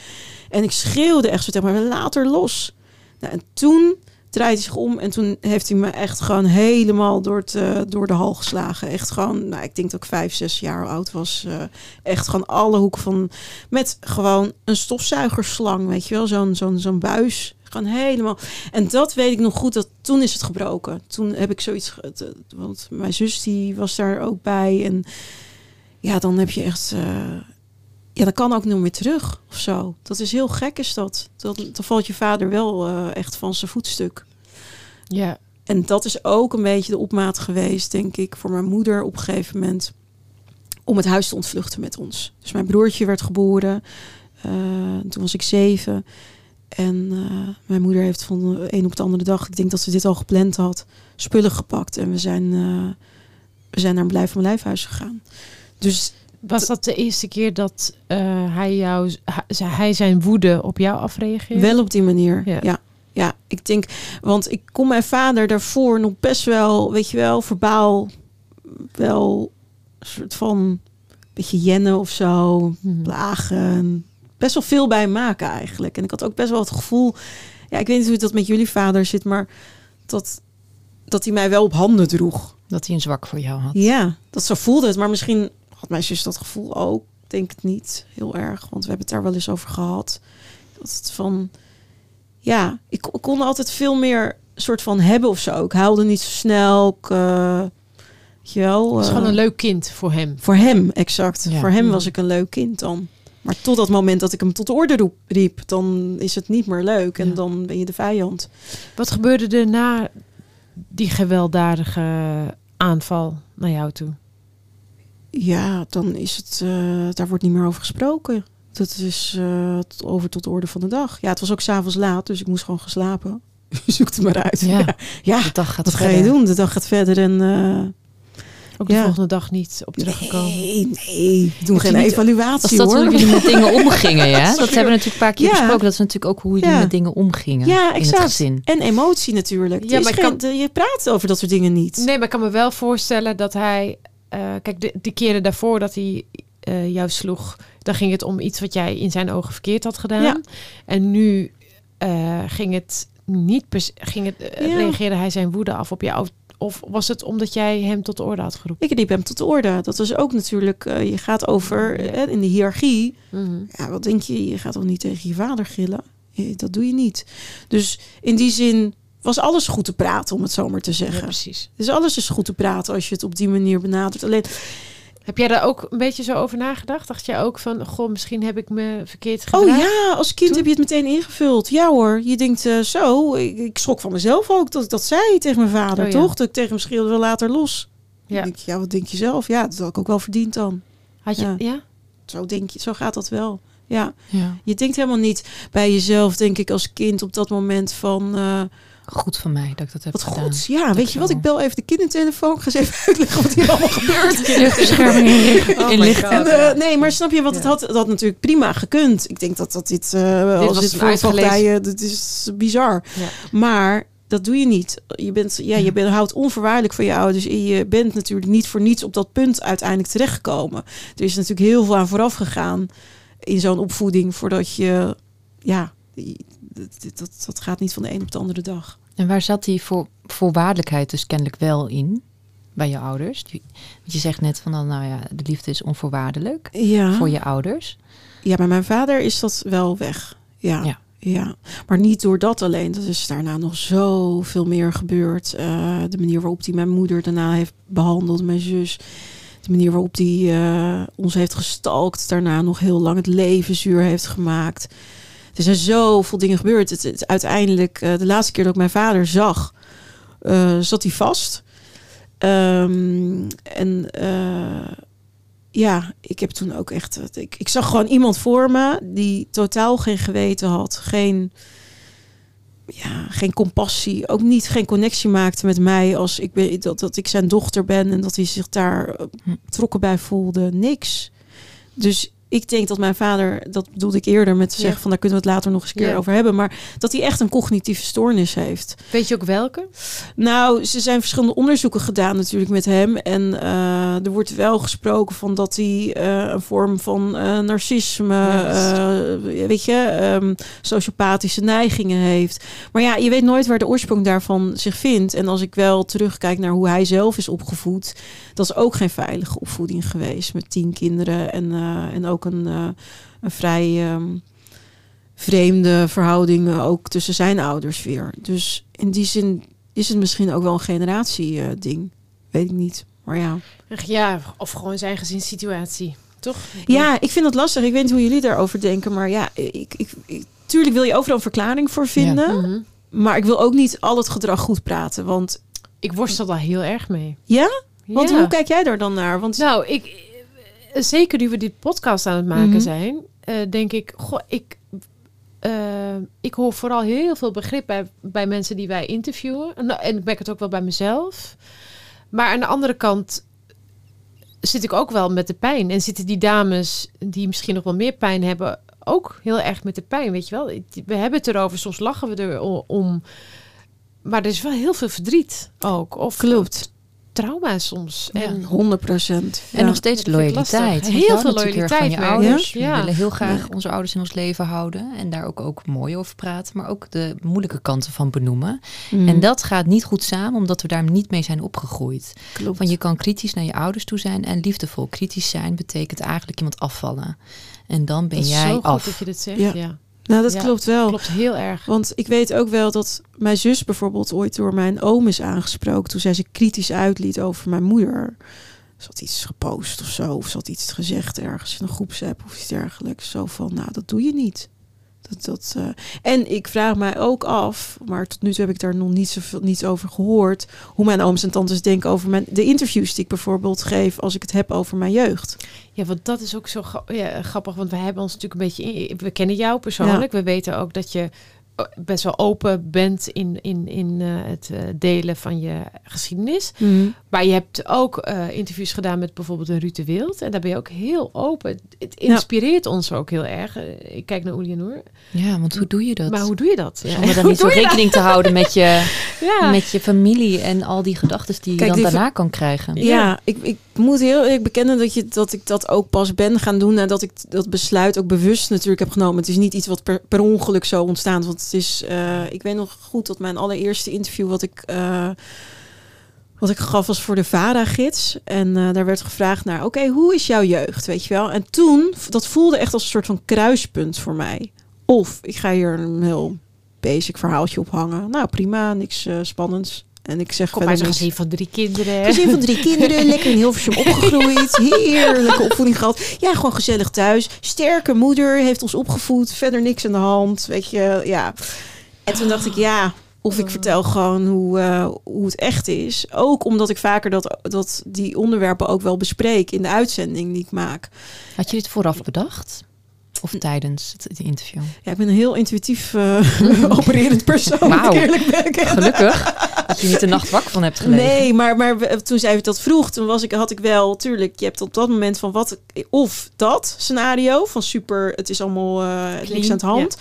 En ik schreeuwde echt zo tegen maar later los. Nou, en toen draait zich om en toen heeft hij me echt gewoon helemaal door, het, eh, door de hal geslagen. Echt gewoon, nou, ik denk dat ik vijf, zes jaar oud was. eh, echt gewoon alle hoeken van, met gewoon een stofzuigerslang, weet je wel, zo'n buis. Gewoon helemaal. En dat weet ik nog goed, dat toen is het gebroken. Toen heb ik zoiets, want mijn zus die was daar ook bij. En ja, dan heb je echt, eh, ja, dat kan ook nog meer terug of zo. Dat is heel gek is dat. Dan, dan valt je vader wel eh, echt van zijn voetstuk. Ja. En dat is ook een beetje de opmaat geweest, denk ik, voor mijn moeder op een gegeven moment. Om het huis te ontvluchten met ons. Dus mijn broertje werd geboren. eh, toen was ik zeven. En eh, mijn moeder heeft van de een op de andere dag, ik denk dat ze dit al gepland had, spullen gepakt. En we zijn we zijn naar een blijf van lijfhuis gegaan. Dus Was dat de eerste keer dat eh, hij, jou, hij- hij zijn woede op jou afreageerde? Wel op die manier. Ja. Ja. ja. ik denk, want ik kon mijn vader daarvoor nog best wel, weet je wel, verbaal wel een soort van beetje jennen of zo, Mhm. plagen. Best wel veel bij hem maken eigenlijk. En ik had ook best wel het gevoel, ja, ik weet niet hoe dat met jullie vader zit, maar dat, dat hij mij wel op handen droeg. Dat hij een zwak voor jou had. Ja, dat zo voelde het. Maar misschien had mijn zus dat gevoel ook. Denk het niet heel erg, want we hebben het daar wel eens over gehad. Dat het van, ja, ik, ik kon altijd veel meer soort van hebben of zo. Ik huilde niet zo snel. Ik, eh, je wel. Het is eh, gewoon een leuk kind voor hem. Voor hem, exact. Ja. Voor hem was ik een leuk kind dan. Maar tot dat moment dat ik hem tot de orde roep, riep, dan is het niet meer leuk. En Ja. dan ben je de vijand. Wat gebeurde er na die gewelddadige aanval naar jou toe? Ja, dan is het, eh, daar wordt niet meer over gesproken. Dat is eh, over tot de orde van de dag. Ja, het was ook s'avonds laat, dus ik moest gewoon gaan slapen. (laughs) Zoek het maar uit. Ja. Ja, ja. De dag gaat wat ga je verder. doen? De dag gaat verder en... eh, Ook de Ja. volgende dag niet op teruggekomen. nee, nee, doen je geen niet- evaluatie Was dat hoor. hoe jullie met dingen (laughs) omgingen, ja? Dat hebben we natuurlijk een paar keer Ja. besproken. Dat is natuurlijk ook hoe jullie Ja. met dingen omgingen Ja, in het exact. gezin. En emotie natuurlijk. Ja, maar kan- je praat over dat soort dingen niet. Nee, maar ik kan me wel voorstellen dat hij... eh, kijk, de, de keren daarvoor dat hij eh, jou sloeg... dan ging het om iets wat jij in zijn ogen verkeerd had gedaan. Ja. En nu eh, ging het niet... Ging het, Ja. Reageerde hij zijn woede af op jou? Of was het omdat jij hem tot de orde had geroepen? Ik riep hem tot de orde. Dat was ook natuurlijk, je gaat over eh, in de hiërarchie. Mhm. Ja, wat denk je? Je gaat toch niet tegen je vader gillen? Dat doe je niet. Dus in die zin was alles goed te praten, om het zo maar te Ja, zeggen. precies. dus alles is goed te praten als je het op die manier benadert. Alleen, Heb jij daar ook een beetje zo over nagedacht? Dacht jij ook van, goh, misschien heb ik me verkeerd oh gedaan? ja, als kind Toen- heb je het meteen ingevuld. Ja hoor, je denkt eh, zo. Ik, ik schrok van mezelf ook dat ik dat zei tegen mijn vader, Oh ja. toch? Dat ik tegen hem schreeuwde wel later los. Ja. Ja. Denk, ik, ja, wat denk je zelf? Ja, dat had ik ook wel verdiend dan. Had je, Ja. ja? Zo denk je, zo gaat dat wel. Ja, Ja. je denkt helemaal niet bij jezelf, denk ik, als kind op dat moment van... eh, Goed van mij dat ik dat heb Wat gedaan. goed. Ja, weet je wat? Ik bel even de kindertelefoon. Ik ga eens even (laughs) uitleggen wat hier allemaal (laughs) gebeurt. Luchtbescherming inrichten. Oh eh, nee, maar snap je wat? Het had, het had natuurlijk prima gekund. Ik denk dat, dat dit, eh Dit als voorvaldijen, dat is bizar. Ja. Maar dat doe je niet. Je, bent, ja, je bent, houdt onvoorwaardelijk van je ouders. En je bent natuurlijk niet voor niets op dat punt uiteindelijk terechtgekomen. Er is natuurlijk heel veel aan vooraf gegaan in zo'n opvoeding. Voordat je, ja, die- dat, dat, dat gaat niet van de een op de andere dag. En waar zat die voor, voorwaardelijkheid dus kennelijk wel in? Bij je ouders? Die- Want je zegt net van, nou nou ja, de liefde is onvoorwaardelijk Ja. voor je ouders. Ja, bij mijn vader is dat wel weg. Ja. Ja. ja. Maar niet door dat alleen. Dat is daarna nog zoveel meer gebeurd. Eh, de manier waarop hij mijn moeder daarna heeft behandeld, mijn zus. De manier waarop hij ons heeft gestalkt. Daarna nog heel lang het leven zuur heeft gemaakt. Er zijn zoveel dingen gebeurd. Het, het- uiteindelijk, eh, de laatste keer dat ik mijn vader zag, eh, zat hij vast. Ehm, en eh, ja, ik heb toen ook echt. Ik, ik zag gewoon iemand voor me die totaal geen geweten had. Geen, ja, geen compassie. Ook niet geen connectie maakte met mij als ik ben, dat, dat ik zijn dochter ben en dat hij zich daar Hm. betrokken bij voelde. Niks. Dus ik denk dat mijn vader, dat bedoelde ik eerder met te zeggen Ja. van daar kunnen we het later nog eens een keer Ja. over hebben, maar dat hij echt een cognitieve stoornis heeft. Weet je ook welke? Nou, ze zijn verschillende onderzoeken gedaan natuurlijk met hem. En eh, er wordt wel gesproken van dat hij eh, een vorm van eh, narcisme, Ja. weet je, ehm, sociopathische neigingen heeft. Maar ja, je weet nooit waar de oorsprong daarvan zich vindt. En als ik wel terugkijk naar hoe hij zelf is opgevoed, dat is ook geen veilige opvoeding geweest met tien kinderen en, en ook een, eh, een vrij ehm, vreemde verhouding ook tussen zijn ouders weer. Dus in die zin is het misschien ook wel een generatie eh, ding. Weet ik niet. Maar ja. Ach, Ja, of gewoon zijn gezinssituatie, toch? Ja, ik vind dat lastig. Ik weet niet hoe jullie daarover denken. Maar ja, ik, ik, ik- tuurlijk wil je overal een verklaring voor vinden. Mhm. Maar ik wil ook niet al het gedrag goed praten. Want Ik worstel daar heel erg mee. ja? Want Ja. hoe kijk jij daar dan naar? Want Nou, ik, zeker nu we dit podcast aan het maken Mhm. zijn, eh, denk ik, goh, ik, eh, ik hoor vooral heel veel begrip bij, bij mensen die wij interviewen. En, en ik merk het ook wel bij mezelf. Maar aan de andere kant zit ik ook wel met de pijn. En zitten die dames die misschien nog wel meer pijn hebben, ook heel erg met de pijn, weet je wel. We hebben het erover, soms lachen we er om. Maar er is wel heel veel verdriet ook. Of Klopt. Trauma soms. Ja. En 100 procent. En nog steeds loyaliteit. Heel veel loyaliteit van je ouders. Ja. We willen heel graag onze ouders in ons leven houden. En daar ook, ook mooi over praten. Maar ook de moeilijke kanten van benoemen. Mm. En dat gaat niet goed samen, omdat we daar niet mee zijn opgegroeid. klopt. Want je kan kritisch naar je ouders toe zijn en liefdevol. Kritisch zijn betekent eigenlijk iemand afvallen. En dan ben dat is jij zo goed af. dat je dit zegt. Ja. Ja, nou, dat Ja, klopt wel. klopt heel erg. Want ik weet ook wel dat mijn zus bijvoorbeeld ooit door mijn oom is aangesproken toen zij zich kritisch uitliet over mijn moeder. Ze had iets gepost of zo, of ze had iets gezegd ergens in een groepsapp of iets dergelijks. Zo van, nou, dat doe je niet. Dat, dat, eh, En ik vraag mij ook af, maar tot nu toe heb ik daar nog niet zoveel niets over gehoord, hoe mijn ooms en tantes denken over mijn, de interviews die ik bijvoorbeeld geef als ik het heb over mijn jeugd. Ja, want dat is ook zo ja, grappig, want we hebben ons natuurlijk een beetje in. We kennen jou persoonlijk. We weten ook dat je best wel open bent in, in, in eh, het eh, delen van je geschiedenis. Maar je hebt ook eh, interviews gedaan met bijvoorbeeld een Ruud de Wild. En daar ben je ook heel open. Het inspireert ons ook heel erg. Eh, Ik kijk naar Oelianoor. Ja, want hoe doe je dat? Maar hoe doe je dat? Ja. Zonder dan (laughs) niet zo rekening te houden met je, (laughs) Ja. met je familie en al die gedachten die je dan die daarna kan krijgen. Ja, ik, ik moet heel eerlijk bekennen dat, je, dat ik dat ook pas ben gaan doen. En dat ik dat besluit ook bewust natuurlijk heb genomen. Het is niet iets wat per, ongeluk zo ontstaat. Want het is, eh, ik weet nog goed dat mijn allereerste interview wat ik, eh, wat ik gaf was voor de VARA-gids. En eh, daar werd gevraagd naar, oké, hoe is jouw jeugd, weet je wel? En toen, dat voelde echt als een soort van kruispunt voor mij. Of ik ga hier een heel basic verhaaltje ophangen. Nou, prima, niks spannends. En ik zeg Kom verder uit een gezin van drie kinderen. Gezin van drie (laughs) kinderen, lekker in Hilversum opgegroeid. (laughs) Heerlijke opvoeding gehad. Ja, gewoon gezellig thuis. Sterke moeder heeft ons opgevoed. Verder niks aan de hand. Weet je, ja. En toen dacht ik, ja, of ik vertel gewoon hoe, eh, hoe het echt is. Ook omdat ik vaker dat, dat die onderwerpen ook wel bespreek in de uitzending die ik maak. Had je dit vooraf bedacht? Of tijdens het, interview? Ja, ik ben een heel intuïtief eh, (laughs) opererend persoon. Bekennen. Gelukkig dat je niet de nacht wakker van hebt gelegen. Nee, maar, maar toen zij dat vroeg, toen was ik, had ik wel, tuurlijk, je hebt op dat moment van wat, of dat scenario van super, het is allemaal eh niks aan de hand.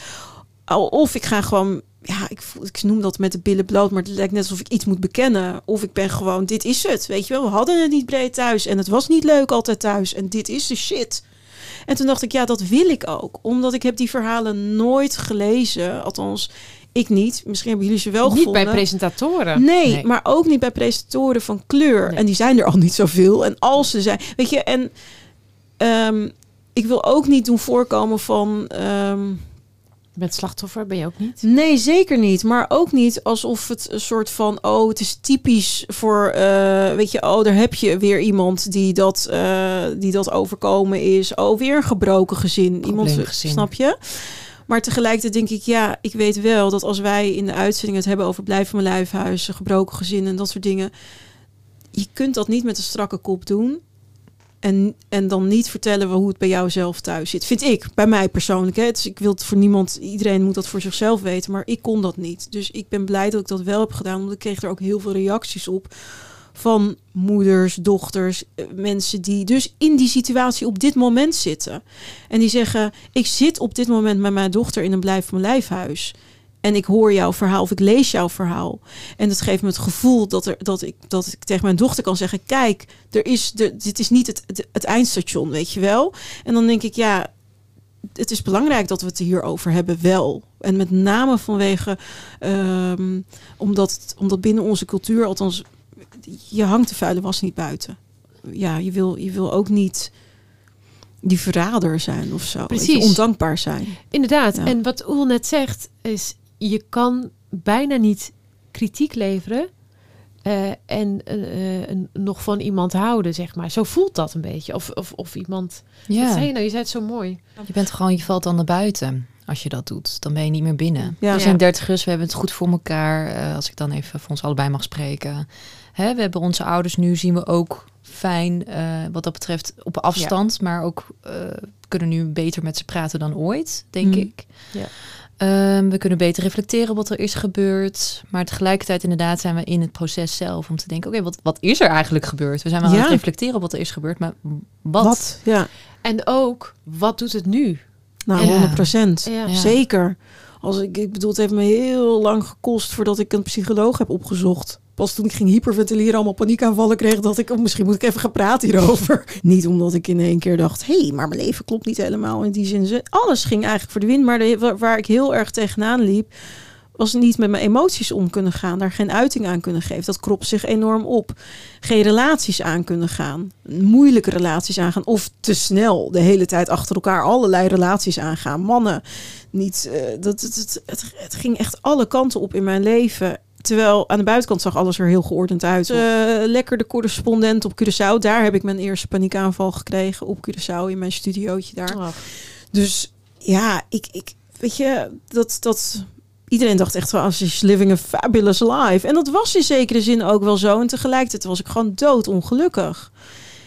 Of ik ga gewoon, ja, ik, voel- ik noem dat met de billen bloot, maar het lijkt net alsof ik iets moet bekennen. Of ik ben gewoon, dit is het, weet je wel. We hadden het niet breed thuis en het was niet leuk altijd thuis en dit is de shit. En toen dacht ik, ja, dat wil ik ook. Omdat ik heb die verhalen nooit gelezen. Althans, ik niet. Misschien hebben jullie ze wel Niet gevonden. bij presentatoren. Nee, Nee. maar ook niet bij presentatoren van kleur. Nee. En die zijn er al niet zoveel. En als ze zijn, weet je, en ehm, ik wil ook niet doen voorkomen van. ehm, Met slachtoffer ben je ook niet. nee, zeker niet. Maar ook niet alsof het een soort van. Oh, het is typisch voor. eh, weet je, oh, daar heb je weer iemand die dat, eh, die dat overkomen is. Oh, weer een gebroken gezin. Iemand, snap je? Maar tegelijkertijd denk ik, ja, ik weet wel dat als wij in de uitzending het hebben over blijf van mijn lijfhuizen, gebroken gezinnen en dat soort dingen. Je kunt dat niet met een strakke kop doen. En, en dan niet vertellen hoe het bij jou zelf thuis zit. Vind ik, bij mij persoonlijk. Hè. Dus ik wil het voor niemand, iedereen moet dat voor zichzelf weten. Maar ik kon dat niet. Dus ik ben blij dat ik dat wel heb gedaan. Want ik kreeg er ook heel veel reacties op. Van moeders, dochters, eh, mensen die dus in die situatie op dit moment zitten. En die zeggen, ik zit op dit moment met mijn dochter in een blijf mijn lijfhuis. En ik hoor jouw verhaal of ik lees jouw verhaal. En dat geeft me het gevoel dat, er, dat, ik, dat ik tegen mijn dochter kan zeggen... kijk, er is de, dit is niet het, het, het eindstation, weet je wel. En dan denk ik, ja, het is belangrijk dat we het hierover hebben, wel. En met name vanwege... ehm, omdat, omdat binnen onze cultuur, althans... je hangt de vuile was niet buiten. Ja, je wil, je wil ook niet die verrader zijn of zo. je, Precies. ondankbaar zijn. Inderdaad. Ja. En wat Oel net zegt, is je kan bijna niet kritiek leveren eh, en eh, eh, nog van iemand houden, zeg maar. Zo voelt dat een beetje. Of, of, of iemand... Wat Ja, zei je nou? Je zei het zo mooi. je bent gewoon, je valt dan naar buiten als je dat doet. Dan ben je niet meer binnen. Ja. We zijn dertigers, we hebben het goed voor elkaar. eh, als ik dan even voor ons allebei mag spreken. Hè, we hebben onze ouders nu, zien we ook fijn eh, wat dat betreft op afstand. Maar ook eh, kunnen nu beter met ze praten dan ooit, denk Mm. ik. Ja. Ehm, we kunnen beter reflecteren op wat er is gebeurd. Maar tegelijkertijd inderdaad zijn we in het proces zelf om te denken... oké, wat, wat is er eigenlijk gebeurd? We zijn wel aan het reflecteren op wat er is gebeurd, maar wat? Wat? Ja, En ook, wat doet het nu? nou, Ja. 100 procent. Ja. Ja. Zeker. Als ik, ik bedoel, het heeft me heel lang gekost voordat ik een psycholoog heb opgezocht. Pas toen ik ging hyperventileren, allemaal paniekaanvallen kreeg, dacht ik, oh, misschien moet ik even gaan praten hierover. (laughs) niet omdat ik in één keer dacht, hé, hey, maar mijn leven klopt niet helemaal in die zin. Alles ging eigenlijk voor de wind, maar waar, ik heel erg tegenaan liep, was niet met mijn emoties om kunnen gaan, daar geen uiting aan kunnen geven. Dat kropt zich enorm op. Geen relaties aan kunnen gaan, moeilijke relaties aangaan of te snel de hele tijd achter elkaar allerlei relaties aangaan. Mannen, niet, eh, dat, het, het, het ging echt alle kanten op in mijn leven. Terwijl aan de buitenkant zag alles er heel geordend uit. Eh, lekker de correspondent op Curaçao. Daar heb ik mijn eerste paniekaanval gekregen op Curaçao in mijn studiootje daar. Oh, Dus ja, ik, ik weet je, dat, dat iedereen dacht echt wel, she's living a fabulous life. En dat was in zekere zin ook wel zo. En tegelijkertijd was ik gewoon doodongelukkig.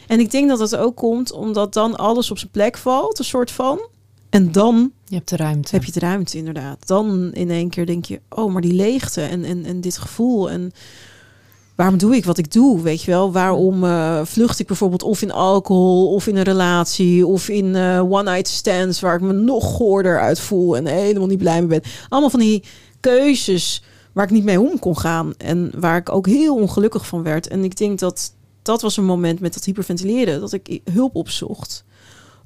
En ik denk dat dat ook komt omdat dan alles op zijn plek valt, een soort van. En dan Je hebt de ruimte. heb je de ruimte inderdaad. Dan in één keer denk je, oh, maar die leegte en, en, en dit gevoel en waarom doe ik wat ik doe, weet je wel? Waarom eh, vlucht ik bijvoorbeeld of in alcohol of in een relatie of in eh, one-night stands waar ik me nog goorder uit voel en helemaal niet blij mee ben. Allemaal van die keuzes waar ik niet mee om kon gaan en waar ik ook heel ongelukkig van werd. En ik denk dat dat was een moment met dat hyperventileren dat ik hulp opzocht.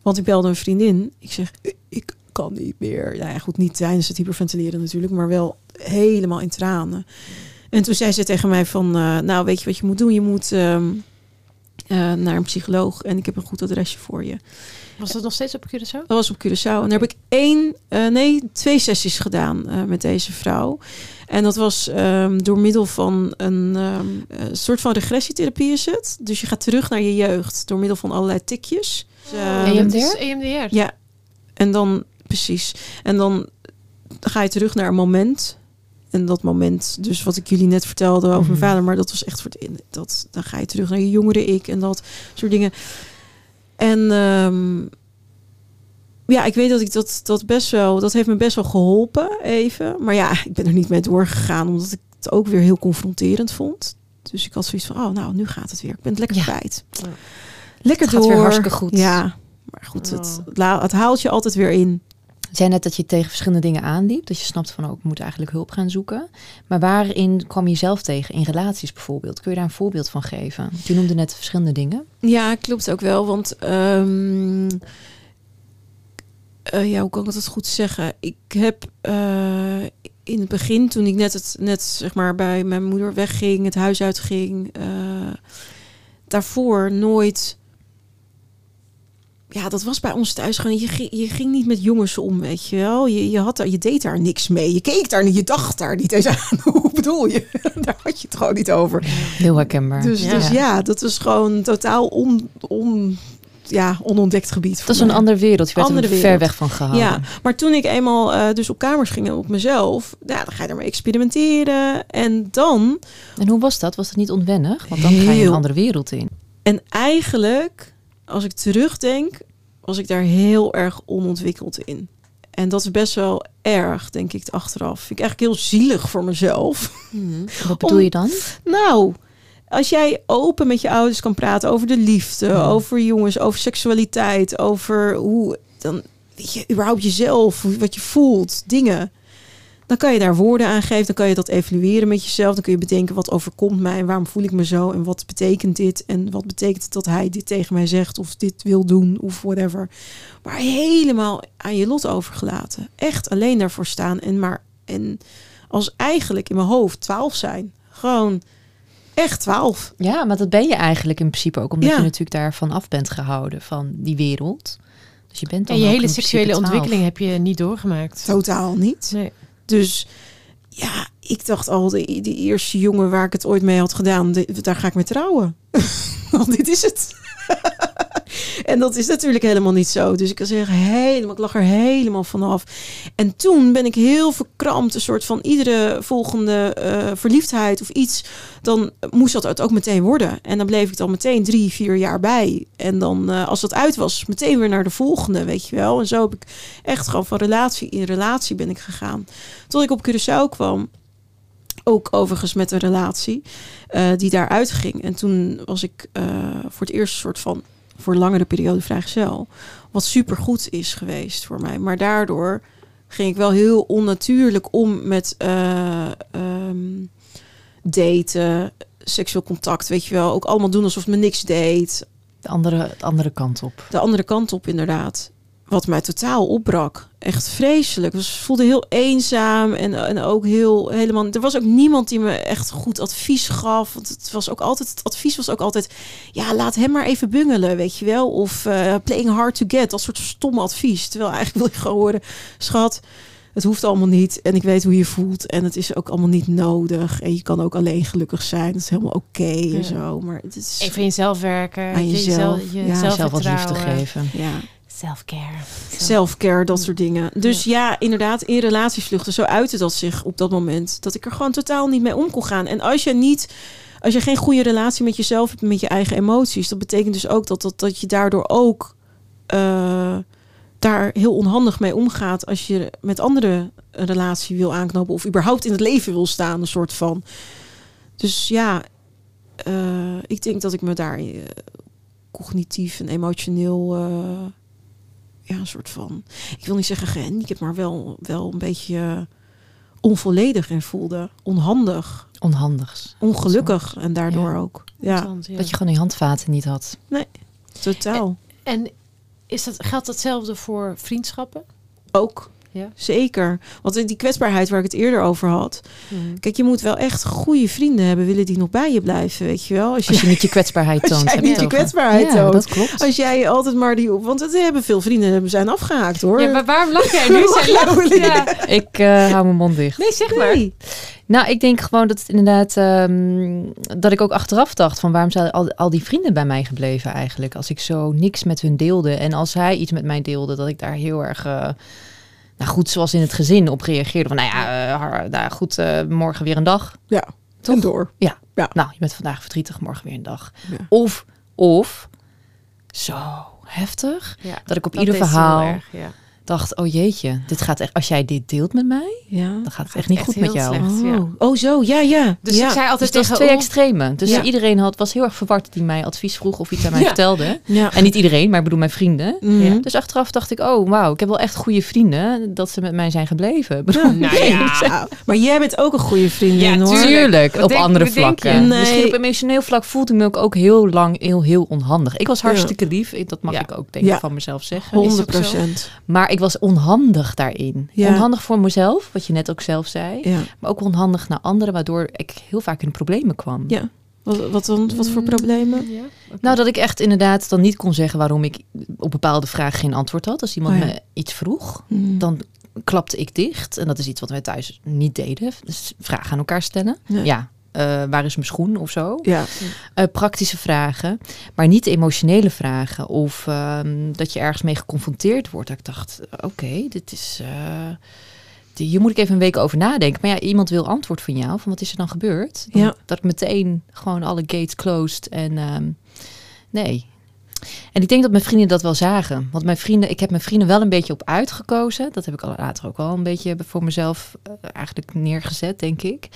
Want ik belde een vriendin. Ik zeg, ik kan niet meer. Nou ja, goed, niet tijdens het hyperventileren natuurlijk, maar wel helemaal in tranen. En toen zei ze tegen mij van, eh, nou weet je wat je moet doen? Je moet ehm, eh, naar een psycholoog en ik heb een goed adresje voor je. Was dat nog steeds op Curaçao? Dat was op Curaçao. En daar heb ik één, eh, nee, twee sessies gedaan met deze vrouw. En dat was ehm, door middel van een ehm, eh, soort van regressietherapie is het. Dus je gaat terug naar je jeugd door middel van allerlei tikjes. Dus, eh, EMDR? Het is EMDR. Ja, en dan precies. En dan ga je terug naar een moment. En dat moment, dus wat ik jullie net vertelde over Mhm. mijn vader, maar dat was echt voor het in. Dat, dan ga je terug naar je jongere ik en dat soort dingen. En ehm, ja, ik weet dat ik dat, dat best wel, dat heeft me best wel geholpen even. Maar ja, ik ben er niet mee doorgegaan, omdat ik het ook weer heel confronterend vond. Dus ik had zoiets van, oh, nou, nu gaat het weer. Ik ben het lekker Ja. kwijt. Ja. Lekker Het gaat door. weer hartstikke goed. Ja, maar goed, het, Oh. het haalt je altijd weer in. Je zei net dat je tegen verschillende dingen aanliep. Dat je snapt van, oh, ik moet eigenlijk hulp gaan zoeken. Maar waarin kwam je zelf tegen? In relaties bijvoorbeeld. Kun je daar een voorbeeld van geven? Je noemde net verschillende dingen. Ja, klopt ook wel. Want ehm, eh, ja, hoe kan ik dat goed zeggen? Ik heb eh, in het begin, toen ik net, het, net zeg maar bij mijn moeder wegging, het huis uitging, eh, daarvoor nooit. Ja, dat was bij ons thuis gewoon. Je ging, je ging niet met jongens om, weet je wel. Je, je, had daar, je deed daar niks mee. Je keek daar niet, je dacht daar niet eens aan. (laughs) Hoe bedoel je? (laughs) daar had je het gewoon niet over. Heel herkenbaar. Dus Ja. ja, dus ja dat is gewoon totaal on, on, ja, onontdekt gebied. dat is een wereld. Je Andere er ver wereld. weg van gehouden. Ja, maar toen ik eenmaal eh, dus op kamers ging en op mezelf, nou, dan ga je ermee experimenteren. En dan, En hoe was dat? Was dat niet onwennig? Want dan ga je een andere wereld in. en eigenlijk, als ik terugdenk, was ik daar heel erg onontwikkeld in. En dat is best wel erg, denk ik, achteraf. Vind ik eigenlijk heel zielig voor mezelf. (laughs) Wat bedoel Om- je dan? Nou, als jij open met je ouders kan praten over de liefde, Ja. over jongens, over seksualiteit, over hoe dan weet je überhaupt jezelf, wat je voelt, dingen. Dan kan je daar woorden aan geven, dan kan je dat evalueren met jezelf. Dan kun je bedenken wat overkomt mij en waarom voel ik me zo en wat betekent dit en wat betekent het dat hij dit tegen mij zegt of dit wil doen of whatever. Maar helemaal aan je lot overgelaten. Echt alleen daarvoor staan en maar en als eigenlijk in mijn hoofd twaalf zijn. Gewoon echt twaalf. Ja, maar dat ben je eigenlijk in principe ook. Omdat Ja. je natuurlijk daarvan af bent gehouden. Van die wereld. Dus je bent dan En je hele seksuele principe 12. ontwikkeling heb je niet doorgemaakt. Totaal niet. Nee. Dus ja, ik dacht al, de, eerste jongen waar ik het ooit mee had gedaan, daar ga ik mee trouwen. (laughs) Want dit is het. (laughs) (laughs) En dat is natuurlijk helemaal niet zo. Dus ik kan zeggen, helemaal, ik lag er helemaal vanaf. En toen ben ik heel verkrampt, een soort van iedere volgende eh, verliefdheid of iets, dan moest dat het ook meteen worden. En dan bleef ik dan meteen drie, vier jaar bij. En dan, eh, als dat uit was, meteen weer naar de volgende, weet je wel. En zo heb ik echt gewoon van relatie in relatie ben ik gegaan. Tot ik op Curaçao kwam. Ook overigens met een relatie eh, die daaruit ging. En toen was ik voor het eerst een soort van voor een langere periode vrijgezel. Wat super goed is geweest voor mij. Maar daardoor ging ik wel heel onnatuurlijk om met ehm, daten, seksueel contact, weet je wel. Ook allemaal doen alsof het me niks deed. De andere, de andere kant op. De andere kant op inderdaad. Wat mij totaal opbrak. Echt vreselijk. Dus ik voelde heel eenzaam en, en ook heel helemaal. Er was ook niemand die me echt goed advies gaf. Want het was ook altijd. Het advies was ook altijd. Ja, laat hem maar even bungelen, weet je wel. Of eh, playing hard to get. Dat soort stomme advies. Terwijl eigenlijk wil je gewoon horen, schat. Het hoeft allemaal niet. En ik weet hoe je voelt. En het is ook allemaal niet nodig. En je kan ook alleen gelukkig zijn. Dat is helemaal oké Ja. en zo. Maar het is. Even in jezelf werken. Aan jezelf. Je, Ja, Zelf wat liefde geven. Ja. Self-care. Self-care, dat soort dingen. Dus ja. inderdaad, in relatievluchten, zo uitte dat zich op dat moment. Dat ik er gewoon totaal niet mee om kon gaan. En als je niet, als je geen goede relatie met jezelf hebt, met je eigen emoties, dat betekent dus ook dat, dat, dat je daardoor ook eh, daar heel onhandig mee omgaat als je met anderen een relatie wil aanknopen of überhaupt in het leven wil staan, een soort van. Dus ja, eh, ik denk dat ik me daar eh, cognitief en emotioneel ja, een soort van, ik wil niet zeggen gehandicapt, maar wel, wel een beetje eh, onvolledig in voelde. Onhandig, Onhandigs. ongelukkig en daardoor Ja. ook. Ja. Dat je gewoon die handvaten niet had. totaal. En is dat, geldt datzelfde voor vriendschappen? Ook, Ja. zeker. Want die kwetsbaarheid waar ik het eerder over had. Mhm. Kijk, je moet wel echt goede vrienden hebben, willen die nog bij je blijven, weet je wel. Als je, Als je niet je kwetsbaarheid (laughs) als toont. je niet je kwetsbaarheid ja, toont. dat klopt. Als jij altijd maar die... Want het hebben veel vrienden hebben zijn afgehaakt, hoor. Ja, maar waarom lach jij nu? (laughs) Lach? Ja. Ik eh, hou mijn mond dicht. Nee, zeg maar. Nee. Nou, ik denk gewoon dat het inderdaad ehm, dat ik ook achteraf dacht van waarom zijn al, al die vrienden bij mij gebleven eigenlijk als ik zo niks met hun deelde en als hij iets met mij deelde dat ik daar heel erg eh, nou goed zoals in het gezin op reageerde van nou ja, nou goed eh, morgen weer een dag. Ja, Toch? en door. Nou, je bent vandaag verdrietig, morgen weer een dag. Ja. Of of zo heftig Ja, dat ik op dat ieder verhaal erg, ja. Dacht oh jeetje, dit gaat echt als jij dit deelt met mij, Ja. dan gaat het echt niet echt goed met jou. slecht. ja. Oh. oh, zo, ja, ja. Dus ja. ik zei Dus altijd was tegen twee extremen. Dus Ja. iedereen had, was heel erg verward die mij advies vroeg of iets aan mij Ja. vertelde. Ja. En niet iedereen, maar ik bedoel mijn vrienden. Mhm. Ja. Dus achteraf dacht ik, oh wauw, ik heb wel echt goede vrienden dat ze met mij zijn gebleven. (laughs) Nou ja. Ja, (laughs) maar jij bent ook een goede vriendin, Ja, hoor. tuurlijk. Wat op denk- andere vlakken. Nee. Misschien op emotioneel vlak voelde ik me ook, ook heel lang heel, heel onhandig. Ik was hartstikke lief, ik- dat mag Ja. ik ook denk ik Ja. van mezelf zeggen. 100 Is ook zo. procent. Maar ik was onhandig daarin. Ja. Onhandig voor mezelf, wat je net ook zelf zei. Ja. Maar ook onhandig naar anderen, waardoor ik heel vaak in problemen kwam. ja. Wat, wat, dan, wat voor problemen? Ja, oké. Nou, dat ik echt inderdaad dan niet kon zeggen waarom ik op bepaalde vragen geen antwoord had. Als iemand Oh ja. me iets vroeg, Hmm. dan klapte ik dicht. En dat is iets wat wij thuis niet deden. Dus vragen aan elkaar stellen. Ja. Eh, waar is mijn schoen of zo? Ja. Eh, praktische vragen, maar niet emotionele vragen. Of ehm, dat je ergens mee geconfronteerd wordt. Dat ik dacht, oké, dit is... eh, die- hier moet ik even een week over nadenken. Maar ja, iemand wil antwoord van jou. Van wat is er dan gebeurd? Dan- Ja. Dat meteen gewoon alle gates closed. En ehm, nee. En ik denk dat mijn vrienden dat wel zagen. Want mijn vrienden, ik heb mijn vrienden wel een beetje op uitgekozen. Dat heb ik al later ook wel een beetje voor mezelf eh, eigenlijk neergezet, denk ik.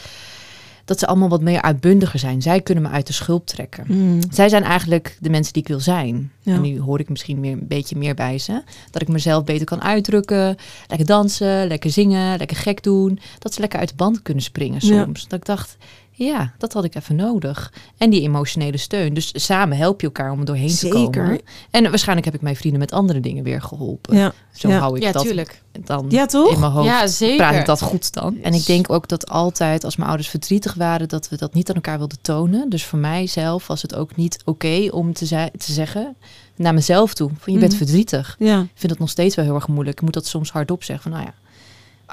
Dat ze allemaal wat meer uitbundiger zijn. Zij kunnen me uit de schulp trekken. Hmm. Zij zijn eigenlijk de mensen die ik wil zijn. Ja. En nu hoor ik misschien meer, een beetje meer bij ze. Dat ik mezelf beter kan uitdrukken. Lekker dansen, lekker zingen, lekker gek doen. Dat ze lekker uit de band kunnen springen Ja. soms. Dat ik dacht, ja, dat had ik even nodig. En die emotionele steun. Dus samen help je elkaar om er doorheen Zeker. te komen. En waarschijnlijk heb ik mijn vrienden met andere dingen weer geholpen. Ja. Zo Ja. hou ik ja, dat tuurlijk. dan ja, toch? in mijn hoofd Ja, zeker. praat ik dat goed dan. En ik denk ook dat altijd als mijn ouders verdrietig waren, dat we dat niet aan elkaar wilden tonen. Dus voor mijzelf was het ook niet oké om te, zei- te zeggen naar mezelf toe: van je bent Mhm. verdrietig. Ja. Ik vind dat nog steeds wel heel erg moeilijk. Ik moet dat soms hardop zeggen van nou ja,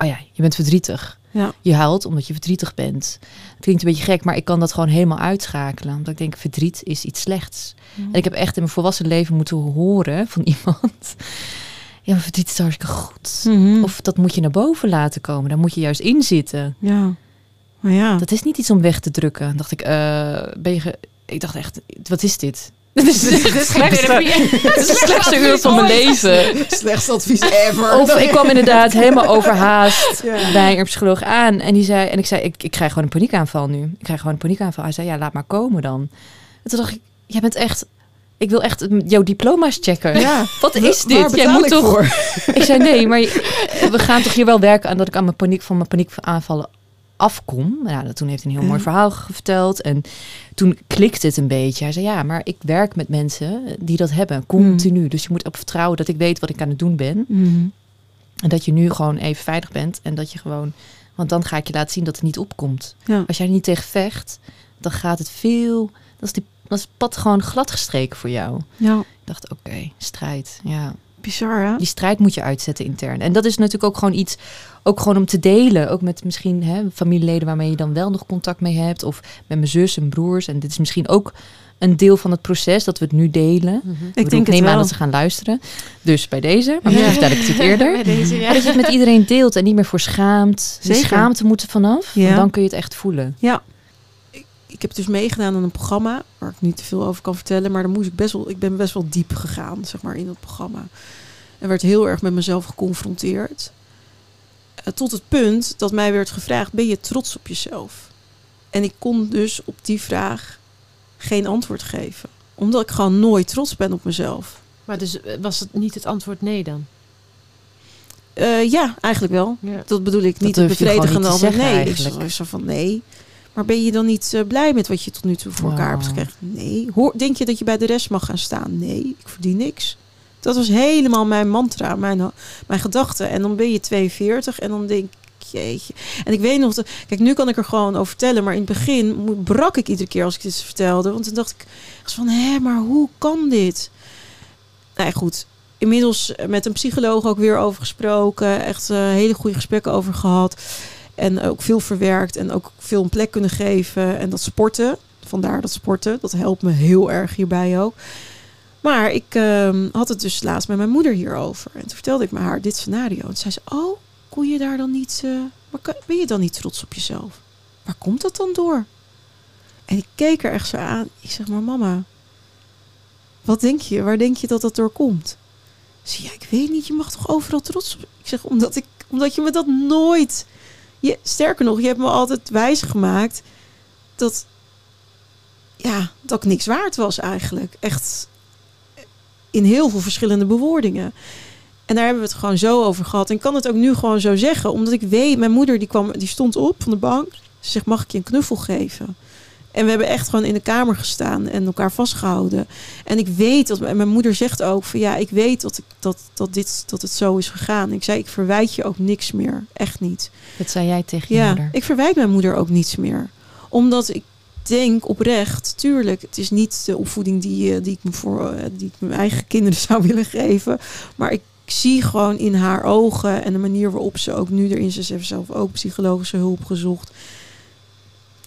oh ja, je bent verdrietig. Ja. Je huilt omdat je verdrietig bent. Het klinkt een beetje gek, maar ik kan dat gewoon helemaal uitschakelen. Omdat ik denk, verdriet is iets slechts. En ik heb echt in mijn volwassen leven moeten horen van (laughs) iemand... Ja, maar verdriet is hartstikke goed. Mhm. Of dat moet je naar boven laten komen. Daar moet je juist in zitten. ja. Maar ja. Dat is niet iets om weg te drukken. Dan dacht ik, eh, ben je... Ik dacht echt, wat is dit? (laughs) Dit is het slechtste, (laughs) het is het slechtste uur van mijn leven. Slechtste advies ever. Of ik kwam inderdaad helemaal (laughs) overhaast Ja. bij een psycholoog aan. En die zei, en ik zei, ik, ik krijg gewoon een paniekaanval nu. Ik krijg gewoon een paniekaanval. Hij zei, ja, laat maar komen dan. En toen dacht ik, jij bent echt, ik wil echt jouw diploma's checken. Ja. Wat is Waar dit? Jij moet ik toch. voor? Ik zei nee, maar we gaan toch hier wel werken aan dat ik aan mijn paniek van mijn paniekaanvallen afkom. Nou, dat- toen heeft hij een heel mooi Ja. verhaal verteld. En toen klikte het een beetje. Hij zei ja, maar ik werk met mensen die dat hebben, continu. Dus je moet op vertrouwen dat ik weet wat ik aan het doen ben. Mhm. En dat je nu gewoon even veilig bent. En dat je gewoon, want dan ga ik je laten zien dat het niet opkomt. Ja. Als jij er niet tegen vecht, dan gaat het veel. Dan is, die, dan is het pad gewoon glad gestreken voor jou. ja. Ik dacht, oké, strijd. Ja. Bizar, hè? Die strijd moet je uitzetten intern. En dat is natuurlijk ook gewoon iets, ook gewoon om te delen. Ook met misschien hè, familieleden waarmee je dan wel nog contact mee hebt. Of met mijn zus en broers. En dit is misschien ook een deel van het proces dat we het nu delen. Mhm. Ik, Ik bedoel, denk ik het neem aan dat ze gaan luisteren. Dus bij deze, maar Ja. misschien vertel ik het eerder. (laughs) Bij deze, ja. Dat je het met iedereen deelt en niet meer voor schaamt. Zeker. schaamte moet er vanaf. Ja. Dan kun je het echt voelen. Ja. Ik, ik heb dus meegedaan aan een programma waar ik niet te veel over kan vertellen, maar dan moest ik best wel, ik ben best wel diep gegaan, zeg maar, in dat programma. En werd heel erg met mezelf geconfronteerd. Eh, tot het punt dat mij werd gevraagd: ben je trots op jezelf? En ik kon dus op die vraag geen antwoord geven, omdat ik gewoon nooit trots ben op mezelf. Maar dus eh, was het niet het antwoord nee dan? Eh, ja, eigenlijk wel. Ja. Dat bedoel ik niet het bevredigende antwoord. Nee, ik eigenlijk. zo- zo van nee. Maar ben je dan niet eh, blij met wat je tot nu toe voor elkaar hebt Wow. gekregen? Nee. Hoor, denk je dat je bij de rest mag gaan staan? Nee, ik verdien niks. Dat was helemaal mijn mantra, mijn, mijn gedachte. En dan ben je 42 en dan denk ik, jeetje. En ik weet nog, dat, kijk, nu kan ik er gewoon over vertellen. Maar in het begin brak ik iedere keer als ik dit vertelde. Want toen dacht ik van, hé, maar hoe kan dit? Nou ja, goed. Inmiddels met een psycholoog ook weer over gesproken. Echt eh, hele goede gesprekken over gehad. En ook veel verwerkt en ook veel een plek kunnen geven. En dat sporten, vandaar dat sporten, dat helpt me heel erg hierbij ook. Maar ik ehm, had het dus laatst met mijn moeder hierover. En toen vertelde ik me haar dit scenario. En zei ze, oh, kon je daar dan niet... kan- ben je dan niet trots op jezelf? Waar komt dat dan door? En ik keek er echt zo aan. Ik zeg, maar mama, wat denk je? Waar denk je dat dat door komt? Zei, ja, ik weet niet. Je mag toch overal trots op... Ik zeg, omdat, ik, omdat je me dat nooit... Je, sterker nog, je hebt me altijd wijs gemaakt dat, ja, dat ik niks waard was eigenlijk. Echt in heel veel verschillende bewoordingen. En daar hebben we het gewoon zo over gehad. En ik kan het ook nu gewoon zo zeggen, omdat ik weet, mijn moeder die kwam, die stond op van de bank. Ze zegt, mag ik je een knuffel geven? En we hebben echt gewoon in de kamer gestaan en elkaar vastgehouden. En ik weet dat mijn moeder zegt ook van ja, ik weet dat, ik, dat, dat, dit, dat het zo is gegaan. Ik zei, ik verwijt je ook niks meer. Echt niet. Dat zei jij tegen je Ja, moeder. ik verwijt mijn moeder ook niets meer. Omdat ik denk oprecht, tuurlijk, het is niet de opvoeding die, eh, die, ik, me voor, eh, die ik mijn eigen kinderen (laughs) zou willen geven. Maar ik zie gewoon in haar ogen en de manier waarop ze ook nu erin, ze heeft zelf ook psychologische hulp gezocht.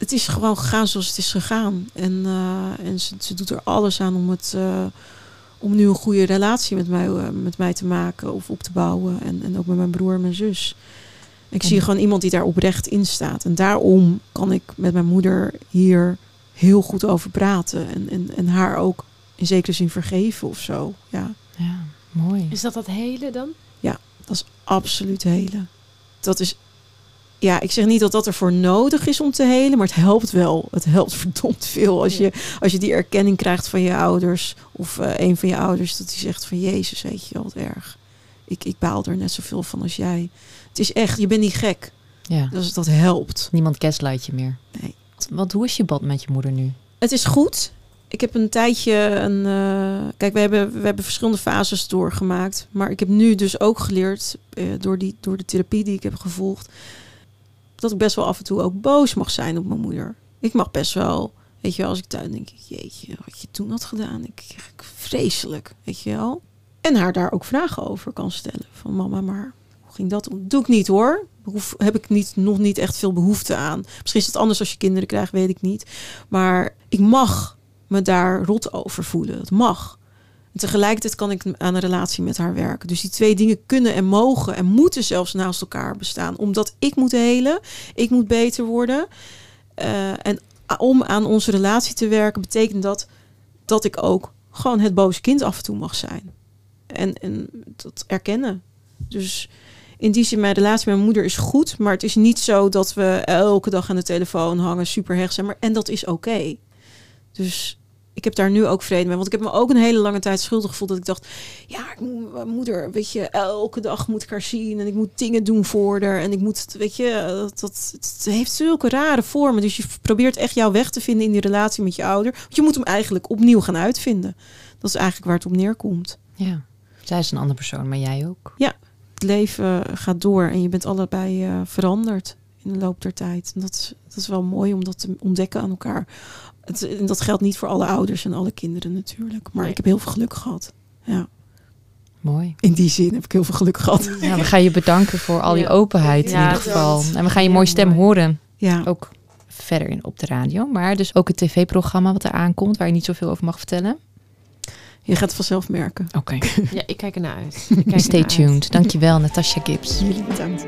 Het is gewoon gegaan zoals het is gegaan. En, eh, en ze, ze doet er alles aan om het. eh, om nu een goede relatie met mij, eh, met mij te maken of op te bouwen. En, en ook met mijn broer en mijn zus. Ik En- zie gewoon iemand die daar oprecht in staat. En daarom kan ik met mijn moeder hier heel goed over praten. En, en, en haar ook in zekere zin vergeven of zo. Ja, Ja, mooi. Is dat dat hele dan? dat is absoluut helen. Dat is, ja, ik zeg niet dat dat ervoor nodig is om te helen, maar het helpt wel. Het helpt (laughs) verdomd veel als je, als je die erkenning krijgt van je ouders. Of eh, een van je ouders, dat die zegt van Jezus, weet je wel, wat erg. Ik, ik baal er net zoveel van als jij. Het is echt, je bent niet gek. Ja. Dus dat helpt. Niemand gaslight je meer. Nee. Want hoe is je band met je moeder nu? Het is goed. Ik heb een tijdje een. eh, kijk, we hebben, we hebben verschillende fases doorgemaakt. Maar ik heb nu dus ook geleerd, eh, door, die, door de therapie die ik heb gevolgd, dat ik best wel af en toe ook boos mag zijn op mijn moeder. Ik mag best wel, weet je wel, als ik thuis denk, jeetje, wat je toen had gedaan, ik, ik vreselijk, weet je wel. En haar daar ook vragen over kan stellen. Van mama, maar hoe ging dat? Doe ik niet hoor. behoef, heb ik niet, nog niet echt veel behoefte aan. Misschien is het anders als je kinderen krijgt, weet ik niet. Maar ik mag me daar rot over voelen. Het mag. Tegelijkertijd kan ik aan een relatie met haar werken. Dus die twee dingen kunnen en mogen en moeten zelfs naast elkaar bestaan. Omdat ik moet helen, ik moet beter worden. Uh, en om aan onze relatie te werken, betekent dat dat ik ook gewoon het boze kind af en toe mag zijn. En, en dat erkennen. Dus in die zin, mijn relatie met mijn moeder is goed. Maar het is niet zo dat we elke dag aan de telefoon hangen, super hecht zijn. Maar, en dat is oké. Dus ik heb daar nu ook vrede mee. Want ik heb me ook een hele lange tijd schuldig gevoeld. Dat ik dacht, ja, ik moet mijn moeder, weet je, elke dag moet ik haar zien. En ik moet dingen doen voor haar. En ik moet, weet je, dat, dat het heeft zulke rare vormen. Dus je probeert echt jouw weg te vinden in die relatie met je ouder. Want je moet hem eigenlijk opnieuw gaan uitvinden. Dat is eigenlijk waar het op neerkomt. Ja, zij is een andere persoon, maar jij ook. Ja, het leven gaat door en je bent allebei uh, veranderd in de loop der tijd. En dat dat is wel mooi om dat te ontdekken aan elkaar. Het, en dat geldt niet voor alle ouders en alle kinderen natuurlijk. Maar ik heb heel veel geluk gehad. Ja. Mooi. In die zin heb ik heel veel geluk gehad. Ja, we gaan je bedanken voor al die openheid in ieder geval. En we gaan je mooie stem horen. Ja. Ook verder in op de radio. Maar dus ook het tv-programma wat er aankomt, waar je niet zoveel over mag vertellen. Je gaat het vanzelf merken. Oké. ja, ik kijk ernaar uit. Stay tuned. Uit. Dankjewel, Natasha Gibbs. Jullie bedankt.